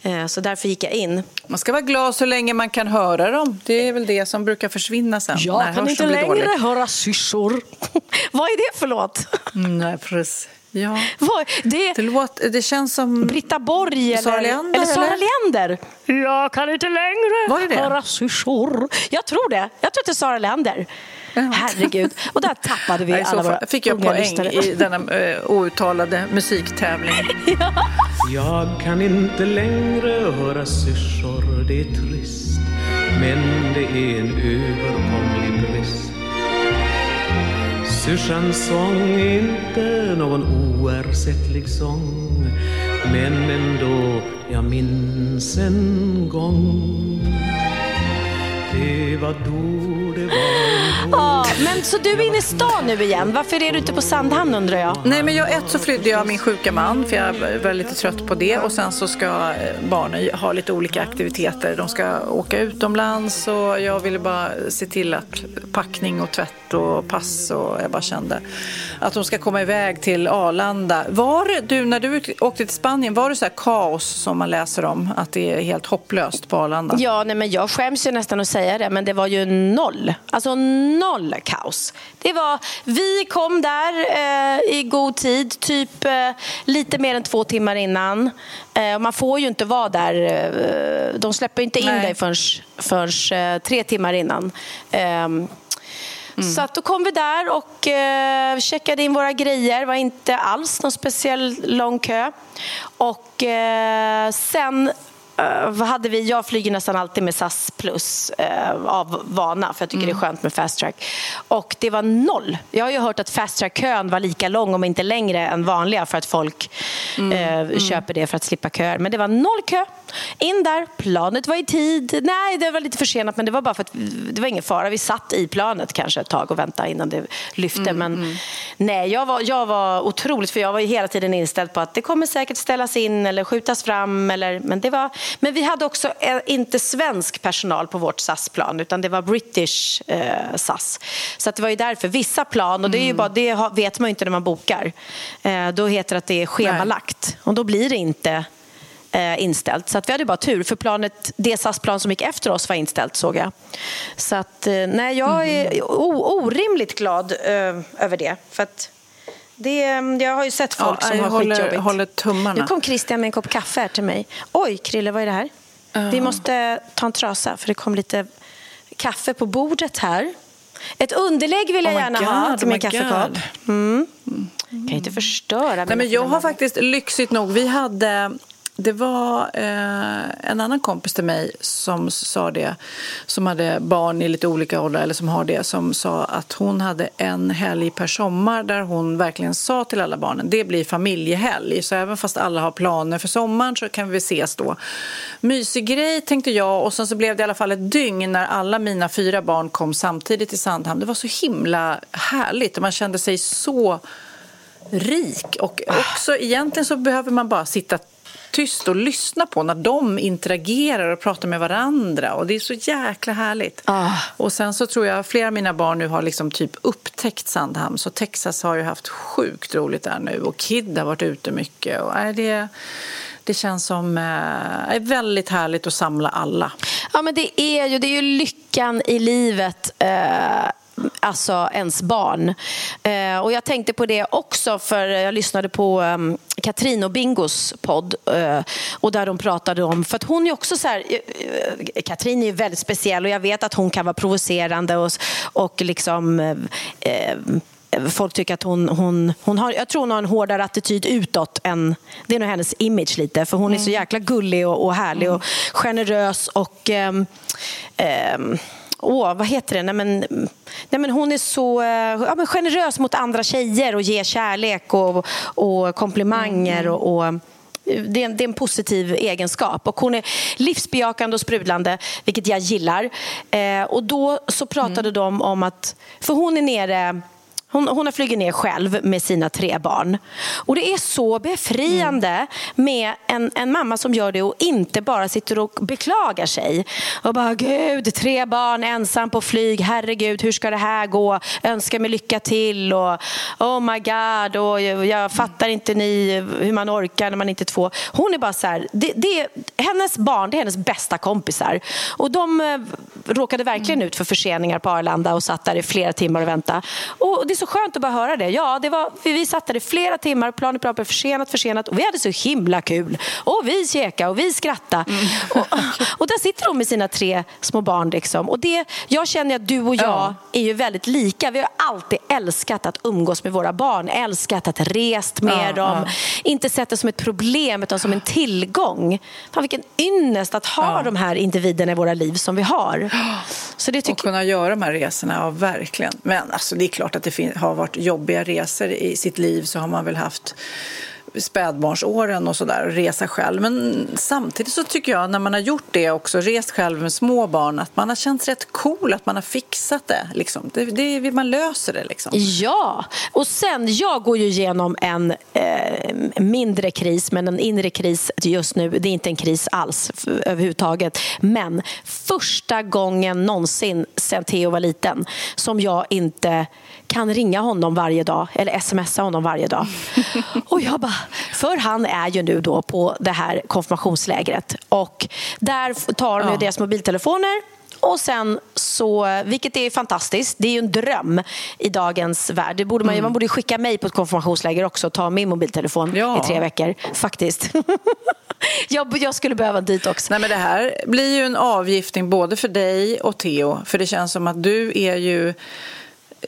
Eh, så därför gick jag in. Man ska vara glad så länge man kan höra dem. Det är väl det som brukar försvinna sen. Jag kan inte längre dålig. höra syrsor. Vad är det för låt? Mm, nej, precis. Ja. Vad- det, Det, låter, det känns som... Britta Borg eller Sara Leander, eller Sara? Leander. Jag kan inte längre höra syrsor. Jag tror det. Jag tror att det är Sara Leander. Herregud. Och där tappade vi Nej, alla våra fick jag unga poäng lyssnare. i denna uh, outtalade musiktävling. Jag kan inte längre höra syrsor, det är trist Men det är en överkomlig brist Syrsans sång är inte någon oersättlig sång Men ändå, jag minns en gång Det var då, det var Ja, men så du är inne i stan nu igen. Varför är du inte på Sandhamn undrar jag? Nej, men jag, ett så flydde jag min sjuka man för jag var lite trött på det och sen så ska eh, barnen ha lite olika aktiviteter. De ska åka utomlands och jag ville bara se till att packning och tvätt och pass och jag bara kände att de ska komma iväg till Arlanda. Var det, du, när du åkte till Spanien, var det så här kaos som man läser om? Att det är helt hopplöst på Arlanda? Ja, nej, men jag skäms ju nästan att säga det, men det var ju noll. Alltså noll kaos. Det var, vi kom där eh, i god tid, typ eh, lite mer än två timmar innan. Eh, man får ju inte vara där. Eh, de släpper inte in Nej. dig förrän, förrän eh, tre timmar innan. Ehm, Så att då kom vi där och eh, checkade in våra grejer. Det var inte alls någon speciell lång kö. Och eh, sen eh, vad hade vi? Jag flyger nästan alltid med SAS plus eh, av vana för jag tycker det är skönt med fast track. Och det var noll. Jag har ju hört att fast track-kön var lika lång om inte längre än vanliga för att folk eh, köper det för att slippa köer. Men det var noll kö. In där, planet var i tid. Nej, det var lite försenat men det var bara för att det var ingen fara. Vi satt i planet kanske ett tag och väntade innan det lyfte. men nej, jag var, jag var otroligt för jag var ju hela tiden inställd på att det kommer säkert ställas in eller skjutas fram. Eller, men, det var, men vi hade också eh, inte svensk personal på vårt SAS-plan utan det var British eh, SAS. Så att det var ju därför. Vissa plan, och det, är ju bara, det vet man ju inte när man bokar, eh, då heter det att det är schemalagt. Och då blir det inte eh, inställt. Så att vi hade bara tur, för planet, det SAS-plan som gick efter oss var inställt såg jag. Så att, eh, nej, jag är o- orimligt glad eh, över det. För att det, jag har ju sett folk Ja, som har håller- skitjobbigt. håller tummarna. Nu kom Christian med en kopp kaffe här till mig. Oj, Krille, vad är det här? Vi måste ta en trasa, för det kom lite kaffe på bordet här. Ett underlägg vill jag Oh gärna God, ha till oh min kaffekopp. God. Mm. Kan inte förstöra. Nej, men jag har faktiskt lyxigt nog, vi hade det var eh, en annan kompis till mig som sa det, som hade barn i lite olika åldrar, eller som har det, som sa att hon hade en helg per sommar där hon verkligen sa till alla barnen, det blir familjehelg, så även fast alla har planer för sommaren så kan vi ses då. Mysig grej tänkte jag och sen så blev det i alla fall ett dygn när alla mina fyra barn kom samtidigt till Sandhamn. Det var så himla härligt och man kände sig så rik. Och också egentligen så behöver man bara sitta tyst och lyssna på när de interagerar och pratar med varandra. Och Det är så jäkla härligt. Ah. Och sen så tror jag flera av mina barn nu har liksom typ upptäckt Sandhamn. Så Texas har ju haft sjukt roligt där nu och Kid har varit ute mycket. Och, nej, det, det känns som eh, är väldigt härligt att samla alla. Ja, men det är ju, det är ju lyckan i livet. Eh, alltså ens barn. Eh, och jag tänkte på det också för jag lyssnade på um, Katrin och Bingos podd eh, och där de pratade om, för att hon är också så här, eh, Katrin är ju väldigt speciell och jag vet att hon kan vara provocerande och, och liksom folk tycker att hon, hon, hon har, jag tror hon har en hårdare attityd utåt än, det är nog hennes image lite, för hon är så jäkla gullig och, och härlig och generös och um, um, Åh, vad heter det? Nej, men, nej, men hon är så ja, men generös mot andra tjejer och ger kärlek och, och komplimanger. och, och det är, en, det är en positiv egenskap. Och hon är livsbejakande och sprudlande, vilket jag gillar. Eh, och då så pratade mm. de om att... För hon är nere hon, hon har flugit ner själv med sina tre barn. Och Det är så befriande mm. med en, en mamma som gör det och inte bara sitter och beklagar sig. Och bara, gud, tre barn ensam på flyg. Herregud, hur ska det här gå? Önskar mig lycka till. Och, oh my god, och jag, jag fattar inte ni hur man orkar när man inte är två. Hon är bara så här, det, det, hennes barn det är hennes bästa kompisar. Och de eh, råkade verkligen ut för förseningar på Arlanda och satt där i flera timmar och väntade. Och det är så skönt att bara höra det. Ja, det var, vi satt där i flera timmar, planet blev försenat, försenat och vi hade så himla kul. Och vi käkade och vi skrattade. Mm. Och, och, där sitter de med sina tre små barn. Liksom. Och det, jag känner att du och jag ja. är ju väldigt lika. Vi har alltid älskat att umgås med våra barn, älskat att rest med ja, dem. Ja. Inte sett det som ett problem utan som en tillgång. Fan, vilken ynnest att ha de här individerna i våra liv som vi har. Så det och kunna göra de här resorna, ja verkligen. Men alltså, det är klart att det har varit jobbiga resor i sitt liv så har man väl haft spädbarnsåren och sådär, resa själv. Men samtidigt så tycker jag när man har gjort det också, rest själv med små barn, att man har känt rätt cool, att man har fixat det. Liksom. det, det man löser det liksom. Ja, och sen, jag går ju igenom en eh, mindre kris, men en inre kris just nu. Det är inte en kris alls överhuvudtaget. Men första gången någonsin sen Theo var liten som jag inte kan ringa honom varje dag eller smsa honom varje dag. Och jag bara, för han är ju nu då på det här konfirmationslägret och där tar de ja. deras mobiltelefoner och sen så, vilket är fantastiskt, det är ju en dröm i dagens värld. Det borde man, mm. man borde skicka mig på ett konfirmationsläger också och ta min mobiltelefon ja. i tre veckor, faktiskt. jag, jag, skulle behöva dit också. Nej, men det här blir ju en avgiftning både för dig och Theo, för det känns som att du är ju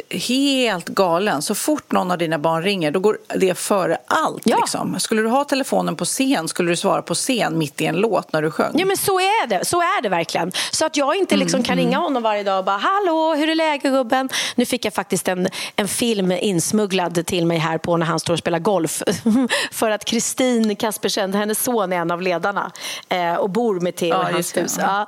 helt galen. Så fort någon av dina barn ringer, då går det före allt. Ja. Liksom. Skulle du ha telefonen på scen, skulle du svara på scen mitt i en låt när du sjöng? Ja, men så är det. Så är det verkligen. Så att jag inte liksom kan mm. ringa honom varje dag och bara “Hallå, hur är läget gubben?” Nu fick jag faktiskt en, en film insmugglad till mig här på när han står och spelar golf. För att Kristin Kaspersen, hennes son, är en av ledarna eh, och bor med Theo ja, i hans hus. Ja.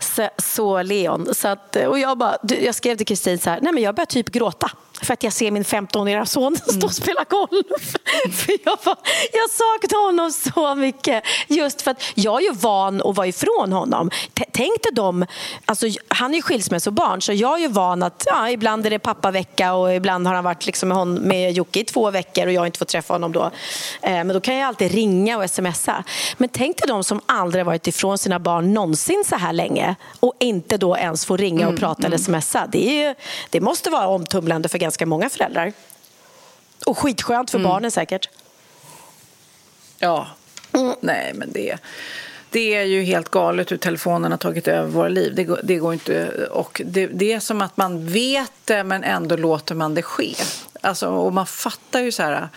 Så, så Leon. Så att, och jag, bara, jag skrev till Kristin så här, nej men jag börjar typ Typ gråta för att jag ser min 15-åriga son stå och mm. spela golf. för jag, var, jag saknar honom så mycket. Just för att jag är ju van att vara ifrån honom. T tänk dig dem, alltså, han är ju skilsmässobarn så jag är ju van att ja, ibland är det pappavecka och ibland har han varit liksom med, hon, med Jocke i två veckor och jag har inte fått träffa honom då. Eh, men då kan jag alltid ringa och smsa. Men tänk dig de som aldrig varit ifrån sina barn någonsin så här länge och inte då ens får ringa och mm, prata mm. eller smsa. Det, är ju, det måste vara omtumlande för ganska många föräldrar. Och skitskönt för mm. barnen säkert. Ja, mm. nej men det, det är ju helt galet hur telefonen har tagit över våra liv. Det går, det går inte, och det, det, är som att man vet det men ändå låter man det ske. Alltså, och man fattar ju så här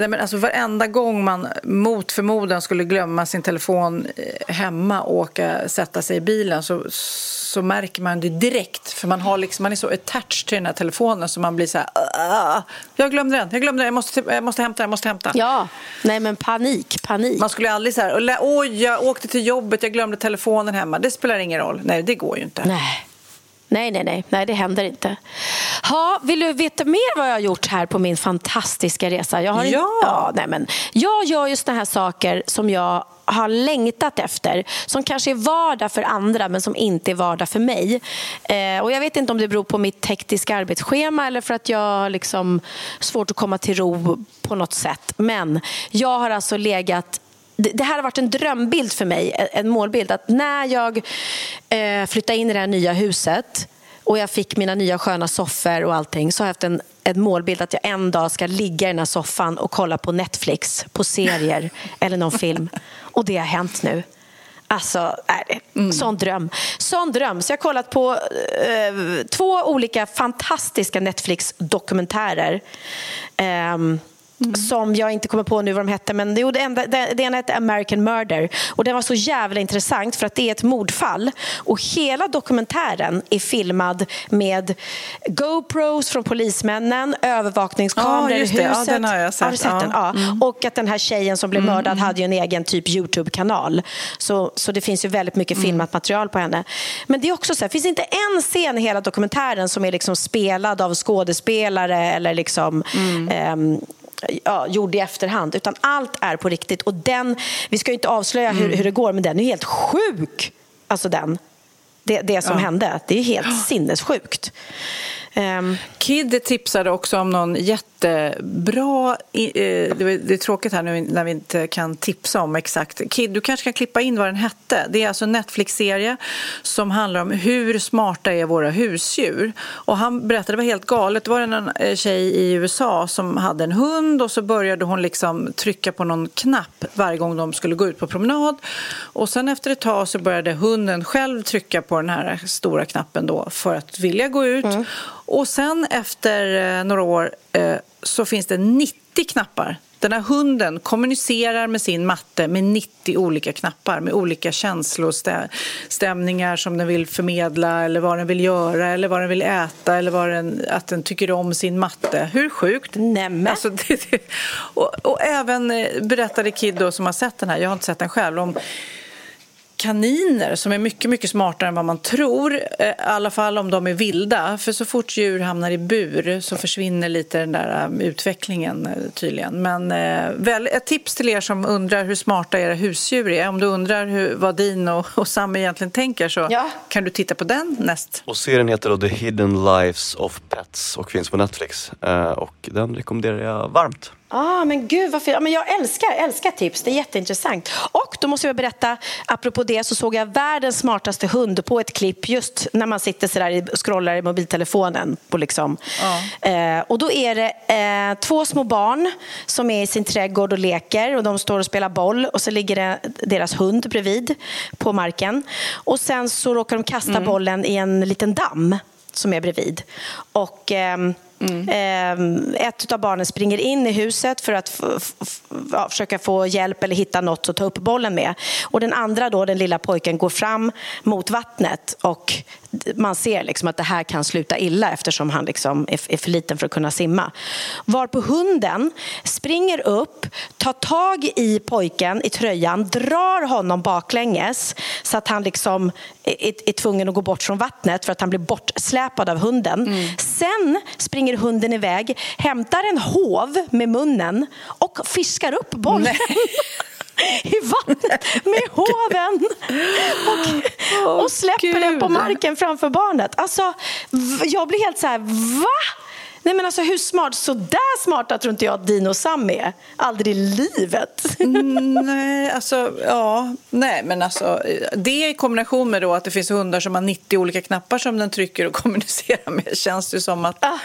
Nej, men alltså varenda gång man mot förmodan skulle glömma sin telefon eh, hemma och åka, sätta sig i bilen så, så märker man det direkt. För man, har liksom, man är så attached till den här telefonen så man blir så här... Uh, jag glömde den, jag glömde den, jag måste, jag måste hämta den, jag måste hämta. Ja, nej men panik, panik. Man skulle aldrig så här, oj jag åkte till jobbet, jag glömde telefonen hemma. Det spelar ingen roll. Nej, det går ju inte. Nej. Nej, nej, nej, nej, det händer inte. Ha, vill du veta mer vad jag har gjort här på min fantastiska resa? Jag har ja! ja nej, men jag gör just såna här saker som jag har längtat efter som kanske är vardag för andra men som inte är vardag för mig. Eh, och Jag vet inte om det beror på mitt hektiska arbetsschema eller för att jag har liksom svårt att komma till ro på något sätt. Men jag har alltså legat det här har varit en drömbild för mig, en målbild. Att när jag eh, flyttar in i det här nya huset och jag fick mina nya sköna soffor och allting så har jag haft en, en målbild att jag en dag ska ligga i den här soffan och kolla på Netflix, på serier eller någon film. Och det har hänt nu. Alltså, nej, mm. sån dröm. Sån dröm. Så jag har kollat på eh, två olika fantastiska Netflix-dokumentärer. Um, Mm. som jag inte kommer på nu vad de hette. Men det, enda, det, det ena hette American Murder. Och Den var så jävla intressant för att det är ett mordfall. Och Hela dokumentären är filmad med GoPros från polismännen, övervakningskameror i huset. Ja, den har jag sett. Har sett ja. Den? Ja. Mm. Och att den här tjejen som blev mördad mm. hade ju en egen typ Youtube-kanal. Så, så det finns ju väldigt mycket mm. filmat material på henne. Men det är också så här, finns inte en scen i hela dokumentären som är liksom spelad av skådespelare eller liksom um, ja, gjord i efterhand, utan allt är på riktigt. Och den, vi ska inte avslöja hur, mm. hur det går, men den är helt sjuk. Alltså den, det, det som ja. hände. Det är helt sinnessjukt. Um, Kid tipsade också om någon jättebra... Eh, det är tråkigt här nu när vi inte kan tipsa om exakt. Kid, du kanske kan klippa in vad den hette. Det är alltså en Netflix-serie som handlar om hur smarta är våra husdjur. Och han berättade, det var helt galet. Det var en eh, tjej i USA som hade en hund och så började hon liksom trycka på någon knapp varje gång de skulle gå ut på promenad. Och sen efter ett tag så började hunden själv trycka på den här stora knappen då för att vilja gå ut. Mm. Och sen efter eh, några år eh, så finns det 90 knappar. Den här hunden kommunicerar med sin matte med 90 olika knappar med olika känslostämningar som den vill förmedla eller vad den vill göra eller vad den vill äta eller vad den, att den tycker om sin matte. Hur sjukt? Nämen! Alltså, och, och, även eh, berättade Kid då, som har sett den här, jag har inte sett den själv, om kaniner som är mycket, mycket smartare än vad man tror. Eh, I alla fall om de är vilda. För så fort djur hamnar i bur så försvinner lite den där um, utvecklingen eh, tydligen. Men eh, väl, ett tips till er som undrar hur smarta era husdjur är. Om du undrar hur, vad din och, och Sam egentligen tänker så ja. kan du titta på den näst. Och serien heter då The Hidden Lives of Pets och finns på Netflix. Och den rekommenderar jag varmt. Ah, men gud vad fint. men jag älskar, älskar tips, det är jätteintressant. Och då måste jag berätta, apropå det så såg jag världens smartaste hund på ett klipp just när man sitter sådär och scrollar i mobiltelefonen. På liksom. Ah. Eh, och då är det eh, två små barn som är i sin trädgård och leker och de står och spelar boll och så ligger det deras hund bredvid på marken. Och sen så råkar de kasta mm. bollen i en liten damm som är bredvid. Och... Eh, Mm. Ehm, ett av barnen springer in i huset för att ja, försöka få hjälp eller hitta något att ta upp bollen med. Och den andra, då, den lilla pojken, går fram mot vattnet och man ser liksom att det här kan sluta illa eftersom han liksom är, för liten för att kunna simma. Varpå hunden springer upp, tar tag i pojken i tröjan, drar honom baklänges så att han liksom är, är tvungen att gå bort från vattnet för att han blir bortsläpad av hunden. Mm. Sen springer hunden iväg, hämtar en hov med munnen och fiskar upp bollen. i vattnet med hoven och, och släpper den på marken framför barnet. Alltså, jag blir helt så här, va? Nej men alltså hur smart, så där smarta tror inte jag att Dino och Sam är. Aldrig i livet. Mm, nej, alltså ja, nej men alltså det i kombination med då att det finns hundar som har 90 olika knappar som den trycker och kommunicerar med känns det som att ah.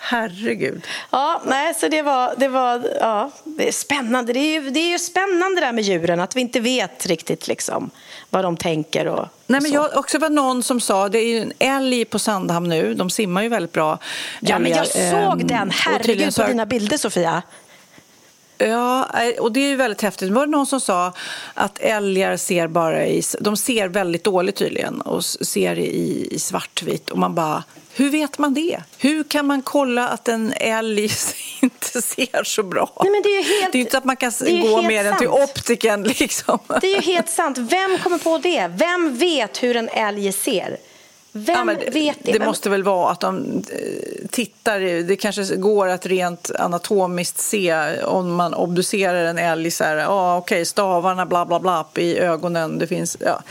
Herregud. Ja, nej så det var, det var ja, det är spännande. Det är ju, det är ju spännande där med djuren att vi inte vet riktigt liksom vad de tänker och Nej, men jag också var någon som sa, det är ju en älg på Sandhamn nu, de simmar ju väldigt bra. Ja, men jag såg ehm, den, herregud på dina bilder Sofia. Ja, eh, och det är ju väldigt häftigt. Det var någon som sa att älgar ser bara i, de ser väldigt dåligt tydligen och ser i, i svartvitt och man bara, hur vet man det? Hur kan man kolla att en älg inte ser så bra? Nej, men det, är helt, det är inte att man kan gå med den till optiken. Liksom. Det är ju helt sant. Vem kommer på det? Vem vet hur en älg ser? Vem ja, det, vet det? Det måste väl vara att de eh, tittar. Det kanske går att rent anatomiskt se om man obducerar en älg. Så här, ah, okej, stavarna bla bla bla i ögonen. Det finns, ja.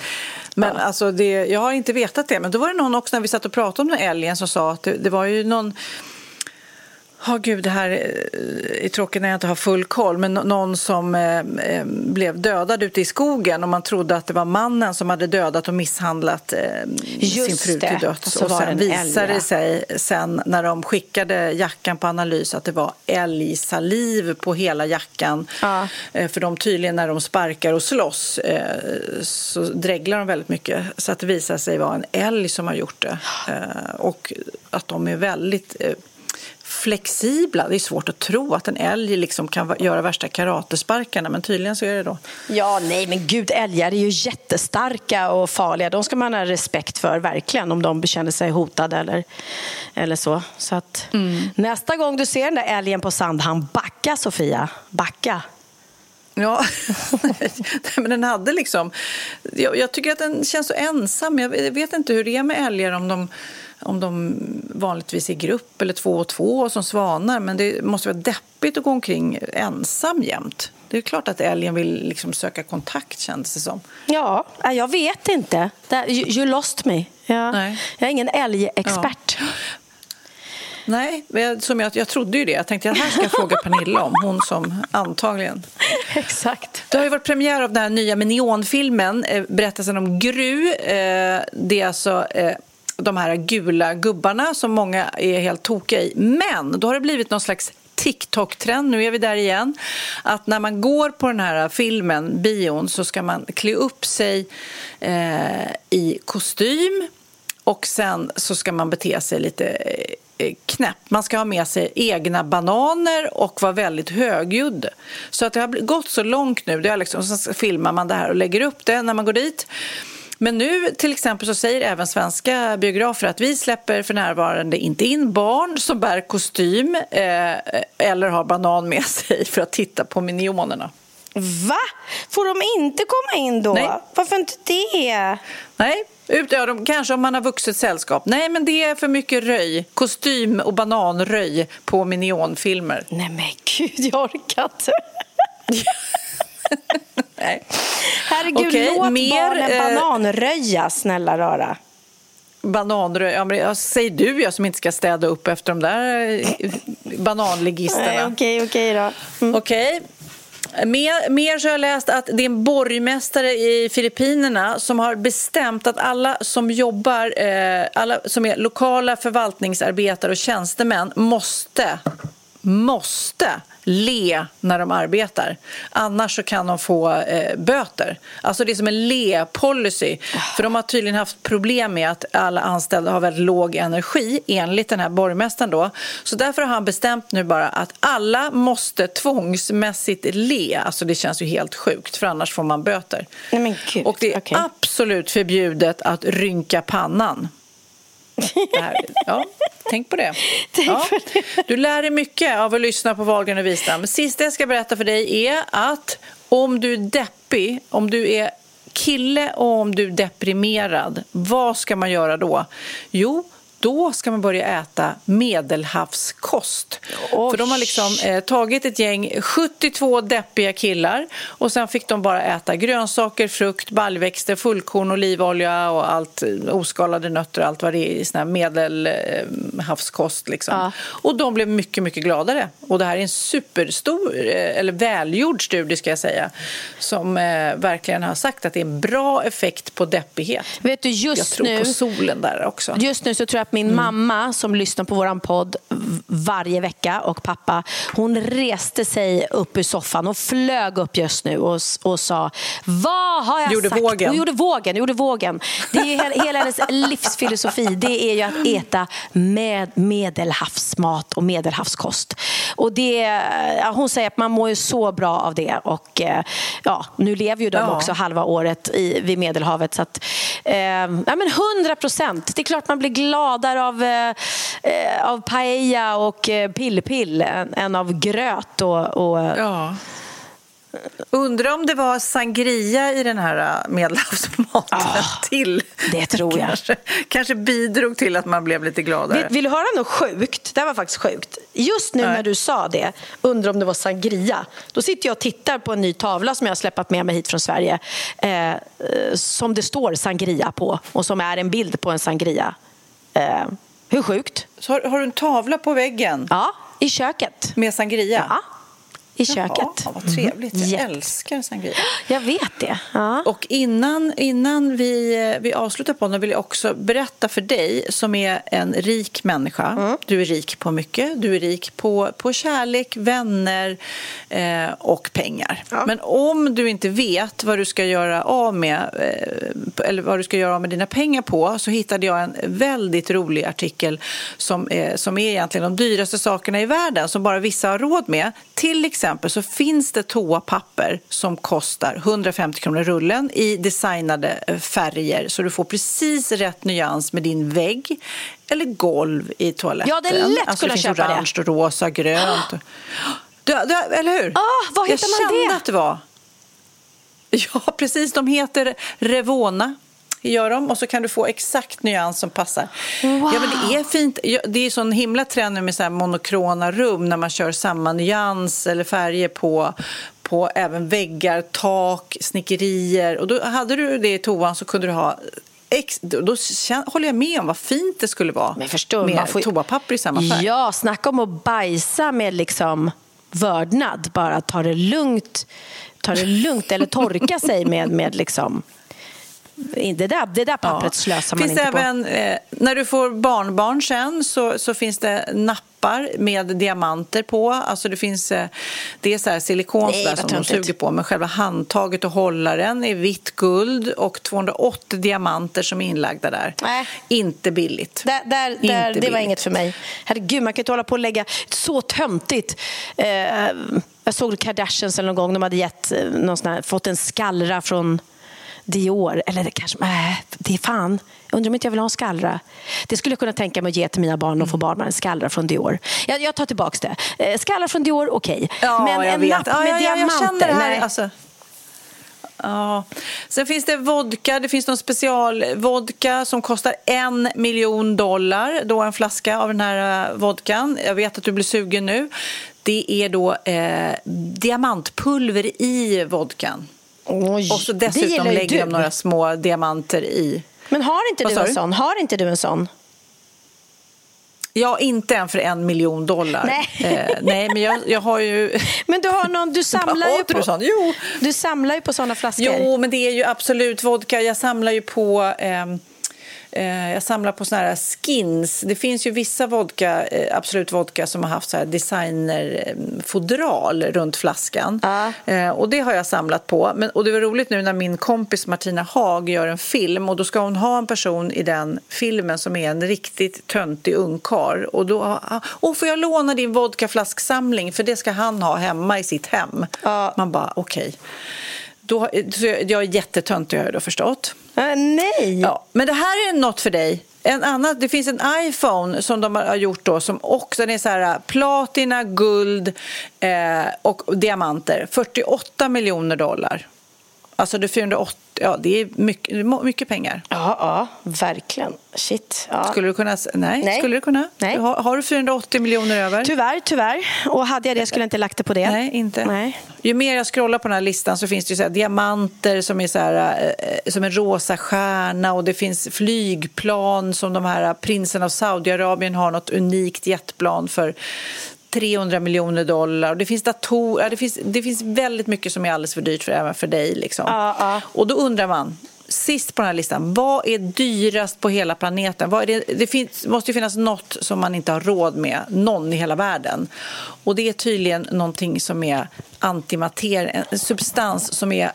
Men ja. alltså det, jag har inte vetat det. Men då var det någon också när vi satt och pratade om den älgen som sa att det, det var ju någon Ja, gud, det här eh, är tråkigt när jag inte har full koll, men nå- någon som eh, eh, blev dödad ute i skogen och man trodde att det var mannen som hade dödat och misshandlat eh, sin fru till döds. Och Och sen visade det sig sen när de skickade jackan på analys att det var älgsaliv på hela jackan. Ja. Eh, för de tydligen när de sparkar och slåss eh, så dreglar de väldigt mycket. Så att det visar sig vara en älg som har gjort det. Och att de är väldigt flexibla. Det är svårt att tro att en älg liksom kan göra värsta karatesparkarna, men tydligen så är det då. Ja, nej, men gud, älgar är ju jättestarka och farliga. De ska man ha respekt för, verkligen, om de känner sig hotade eller, eller så. så att, Nästa gång du ser den där älgen på Sandhamn, backa, Sofia. Backa. Ja, men den hade liksom... Jag, jag tycker att den känns så ensam. Jag vet inte hur det är med älgar, om de, om de vanligtvis är i grupp eller två och två som svanar. Men det måste vara deppigt att gå omkring ensam jämt. Det är klart att älgen vill liksom söka kontakt, kändes det som. Ja, nej, jag vet inte. You, lost me. Ja. Nej. Jag är ingen älgexpert. Nej, men jag, som jag, jag trodde ju det. Jag tänkte att det här ska jag fråga Pernilla om. Hon som antagligen Exakt. Det har ju varit premiär av den här nya Minion-filmen, eh, berättelsen om Gru. Eh, det är alltså eh, de här gula gubbarna som många är helt tokiga i. Men då har det blivit någon slags TikTok-trend, nu är vi där igen, att när man går på den här filmen, bion, så ska man klä upp sig eh, i kostym och sen så ska man bete sig lite eh, knäpp. Man ska ha med sig egna bananer och vara väldigt högljudd. Så att det har gått så långt nu. Det är liksom, så filmar man det här och lägger upp det när man går dit. Men nu till exempel så säger även svenska biografer att vi släpper för närvarande inte in barn som bär kostym eh, eller har banan med sig för att titta på Minionerna. Va? Får de inte komma in då? Nej. Varför inte det? Nej, ut, ja, de, kanske om man har vuxet sällskap. Nej, men det är för mycket röj. Kostym och bananröj på minionfilmer. Nej men gud, jag orkar inte. Nej. Herregud, Okej, låt mer, barnen eh, bananröja, snälla rara. Bananröj, ja, säg du jag som inte ska städa upp efter de där eh, bananligisterna. Okej, okej då. Mm. Okej. Mer, mer så har jag läst att det är en borgmästare i Filippinerna som har bestämt att alla som jobbar, eh, alla som är lokala förvaltningsarbetare och tjänstemän måste, måste le när de arbetar. Annars så kan de få eh, böter. Alltså det är som en le-policy. För de har tydligen haft problem med att alla anställda har väldigt låg energi enligt den här borgmästaren då. Så därför har han bestämt nu bara att alla måste tvångsmässigt le. Alltså det känns ju helt sjukt för annars får man böter. Nej, men gud, Och det är okej. absolut förbjudet att rynka pannan. Det här, ja, tänk på det. Ja. Du lär dig mycket av att lyssna på Wahlgren och Wistam. Sista jag ska berätta för dig är att om du är deppig, om du är kille och om du är deprimerad, vad ska man göra då? Jo, då ska man börja äta medelhavskost. Oj. För de har liksom eh, tagit ett gäng 72 deppiga killar och sen fick de bara äta grönsaker, frukt, baljväxter, fullkorn, olivolja och allt, eh, oskalade nötter och allt vad det är i sån här medelhavskost. Liksom. Ja. Och de blev mycket, mycket gladare. Och det här är en superstor, eh, eller välgjord studie ska jag säga, som eh, verkligen har sagt att det är en bra effekt på deppighet. Vet du, Jag just tror nu... på solen där också. Just nu så tror jag att min Mm. mamma som lyssnar på våran podd varje vecka och pappa, hon reste sig upp ur soffan och flög upp just nu och, och sa Vad har jag Gjorde sagt? vågen. Hon gjorde vågen. Gjorde vågen. Det är hela, hennes livsfilosofi. Det är ju att äta med medelhavsmat och medelhavskost. Och det, hon säger att man mår ju så bra av det. Och eh, ja, nu lever ju de Ja. också halva året i, vid Medelhavet. Så att, eh, ja, men 100 procent. Det är klart man blir gladare av, eh, eh, av paella och eh, pill-pill än, än av gröt och, och Ja. Undrar om det var sangria i den här äh, medelhavsmaten till. det tror jag. Kanske, kanske bidrog till att man blev lite gladare. Vill, vill du höra något sjukt? Det här var faktiskt sjukt. Just nu Nej. när du sa det, undrar om det var sangria. Då sitter jag och tittar på en ny tavla som jag har släpat med mig hit från Sverige. Eh, eh, som det står sangria på och som är en bild på en sangria. Eh, hur sjukt? Så har, har du en tavla på väggen? Ja. i köket. Med sangria? Ja, i köket. Jaha, vad trevligt. Jag Jätte- älskar sangria. Jag vet det. Ja. Och innan, innan vi, vi avslutar podden vill jag också berätta för dig som är en rik människa. Mm. Du är rik på mycket. Du är rik på, på kärlek, vänner eh, och pengar. Men om du inte vet vad du ska göra av med eh, eller vad du ska göra av med dina pengar på så hittade jag en väldigt rolig artikel som, eh, som är egentligen de dyraste sakerna i världen som bara vissa har råd med. Till exempel så finns det toapapper som kostar 150 kronor rullen i designade eh, färger så du får precis rätt nyans med din vägg eller golv i toaletten. Ja, det är lätt alltså, kunna det köpa det. orange, rosa, grönt. Du, du, eller hur? Ah, var hittar jag man kände det? att det var. Ja, precis. De heter Revona. Gör dem och så kan du få exakt nyans som passar. Ja, men det är fint. Det är sån himla trend nu med så monokrona rum när man kör samma nyans eller färger på, på även väggar, tak, snickerier. Och då hade du det i toan så kunde du ha Ex, då, då håller jag med om vad fint det skulle vara Men förstår, med man får- toapapper i samma färg. Ja, snacka om att bajsa med liksom vördnad. Bara ta det lugnt, ta det lugnt eller torka sig med, med liksom... Det där, det där pappret slösar man finns inte på. även, eh, när du får barnbarn sen så, så finns det nappar med diamanter på. Alltså det finns eh, det är så här silikon Nej, som de suger på men själva handtaget och hållaren är vitt guld och 280 diamanter som är inlagda där. Nej. Inte billigt. Där, där, Inte där, det var billigt. inget för mig. Herregud, man kan inte hålla på och lägga... Så töntigt. Eh, jag såg Kardashians någon gång. De hade gett, eh, någon här, fått en skallra från Dior. Eller det kanske... Nej, det är fan. Jag undrar om inte jag vill ha en skallra. Det skulle jag kunna tänka mig att ge till mina barn och få barnbarn. En skallra från Dior. Jag, jag tar tillbaka det. Eh, skallra från Dior, okej. Ja, Men en vet. napp med ja, ja, diamanter? Jag här. nej. Alltså. Ja. Sen finns det vodka. Det finns någon specialvodka som kostar en miljon dollar. Då en flaska av den här eh, vodkan. Jag vet att du blir sugen nu. Det är då eh, diamantpulver i vodkan. Oj, Och så dessutom lägger de du. några små diamanter i. Men har inte Vad du en du? sån? Har inte du en sån? Ja, inte en för en miljon dollar. Nej. Eh, nej, men jag, jag har ju... Men du har någon, du samlar ju på... du sånt? Jo. Du samlar ju på såna flaskor. Jo, men det är ju absolut vodka. Jag samlar ju på... eh, jag samlar på såna här skins. Det finns ju vissa vodka, eh, Absolut vodka som har haft så här designerfodral runt flaskan. Eh, och det har jag samlat på. Men, och det var roligt nu när min kompis Martina Haag gör en film och då ska hon ha en person i den filmen som är en riktigt töntig ungkarl. Och då, ah, oh, får jag låna din vodkaflasksamling för det ska han ha hemma i sitt hem. Man bara, okej. Då, jag jag är jättetöntig har jag då förstått. Äh, nej! Ja, men det här är något för dig. En annan, det finns en iPhone som de har gjort då som också den är så här äh, platina, guld eh, och diamanter. 48 miljoner dollar. Alltså det är 408 ja det är mycket, mycket pengar. Ja, ja, verkligen. Shit. Ja. Skulle du kunna? Nej, Nej. skulle du kunna? Nej. Du Har, har du 480 miljoner över? Tyvärr, tyvärr. Och hade jag det skulle jag inte lagt det på det. Nej, inte. Nej. Ju mer jag scrollar på den här listan så finns det ju så diamanter som är så här, eh, som en rosa stjärna och det finns flygplan som de här prinsen av Saudiarabien har något unikt jetplan för 300 miljoner dollar. Och det finns datorer, ja, det, finns, det finns väldigt mycket som är alldeles för dyrt för, även för dig. Liksom. Ja, ja. Och då undrar man, sist på den här listan, vad är dyrast på hela planeten? Vad är det, det finns, måste ju finnas något som man inte har råd med, någon i hela världen. Och det är tydligen någonting som är antimater, en substans som är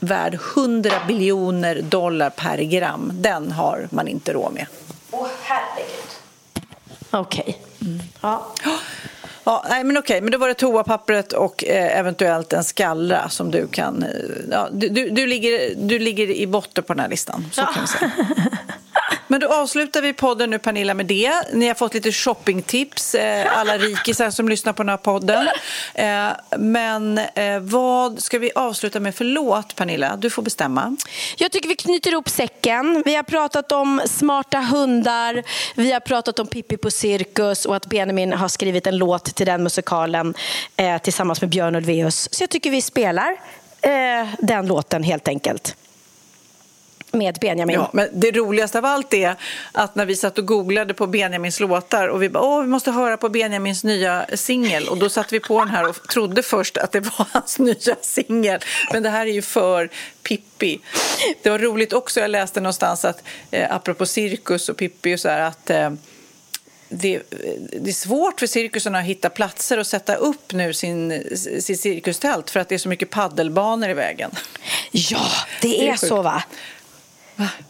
värd 100 biljoner dollar per gram. Den har man inte råd med. Åh, herregud. Okej. Ja. Ja, nej, men okej, men då var det toapappret och eh, eventuellt en skallra som du kan... Eh, ja, du, du, du, ligger, du ligger i botten på den här listan, så kan vi säga. Men då avslutar vi podden nu, Pernilla, med det. Ni har fått lite shoppingtips, eh, alla rikisar som lyssnar på den här podden. Eh, men eh, vad ska vi avsluta med för låt, Pernilla? Du får bestämma. Jag tycker vi knyter ihop säcken. Vi har pratat om smarta hundar, vi har pratat om Pippi på cirkus och att Benjamin har skrivit en låt till den musikalen tillsammans med Björn Ulvaeus. Så jag tycker vi spelar den låten helt enkelt med Benjamin. Ja, men det roligaste av allt är att när vi satt och googlade på Benjamins låtar och vi bara, åh, vi måste höra på Benjamins nya singel och då satte vi på den här och trodde först att det var hans nya singel. Men det här är ju för Pippi. Det var roligt också, jag läste någonstans att eh, apropå cirkus och Pippi och så här att eh, det, det, är svårt för cirkusarna att hitta platser och sätta upp nu sin, sin cirkustält för att det är så mycket paddelbanor i vägen. Ja, det, det är, är så va?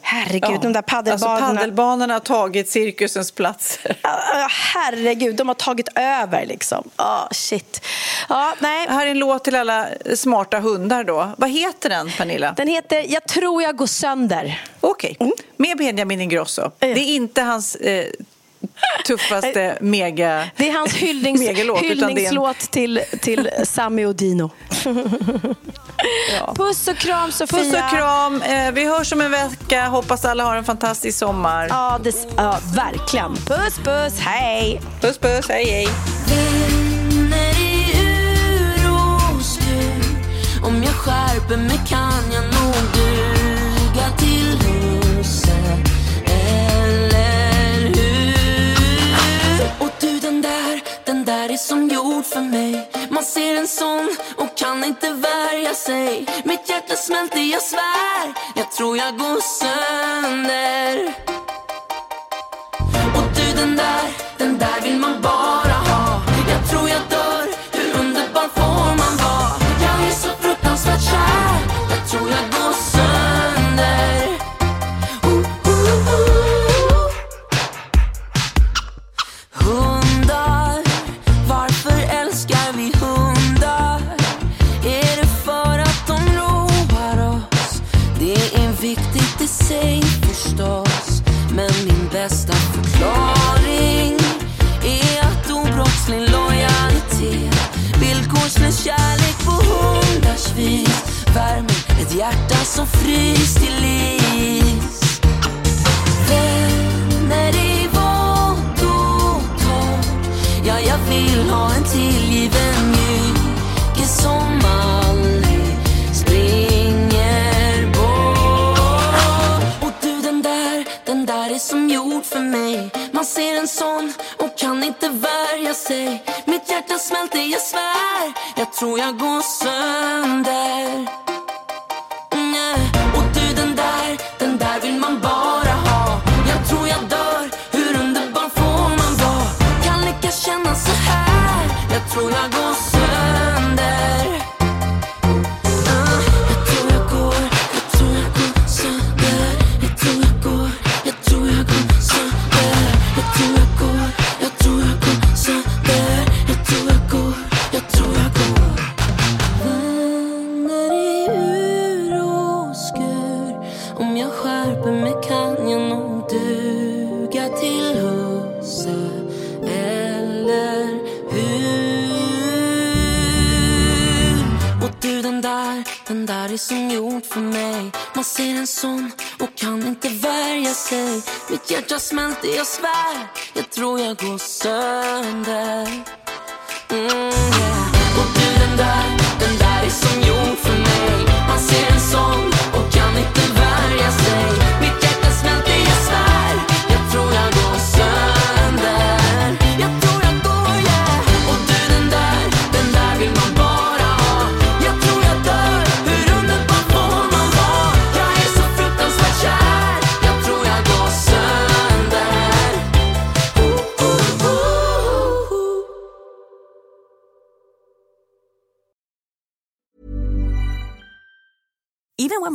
Herregud, ja. de där paddelbanorna. Alltså paddelbanorna har tagit cirkusens platser. Herregud, de har tagit över liksom. Oh, shit. Ja, nej. Här är en låt till alla smarta hundar då. Vad heter den, Pernilla? Den heter Jag tror jag går sönder. Okej, okay. mm. med Benjamin Ingrosso. Det är inte hans eh, tuffaste mega Det är hans hyllnings, megalåt, hyllningslåt en... till, till Sami och Dino. ja. Puss och kram, Sofia. Puss och kram. Eh, vi hörs om en vecka. Hoppas alla har en fantastisk sommar. Ja, det, ja verkligen. Puss, puss. Hej. Puss, puss. Hej, hej. Om jag skärper mig kan jag nog duga till huset där är som gjord för mig man ser en sån och kan inte värja sig. Mitt hjärta smälter, jag svär. Jag tror jag går sönder. Och du den där, den där vill man bara hundars vis Värmer ett hjärta som frys till is Vänner i vått och torrt Ja, jag vill ha en till. Är som gjord för mig. Man ser en sån och kan inte värja sig. Mitt hjärta smälter, jag svär. Jag tror jag går sönder. Mm, Och du den där, den där vill man bara ha. Jag tror jag dör, hur underbar får man vara? Kan lyckas känna så här. Jag tror jag går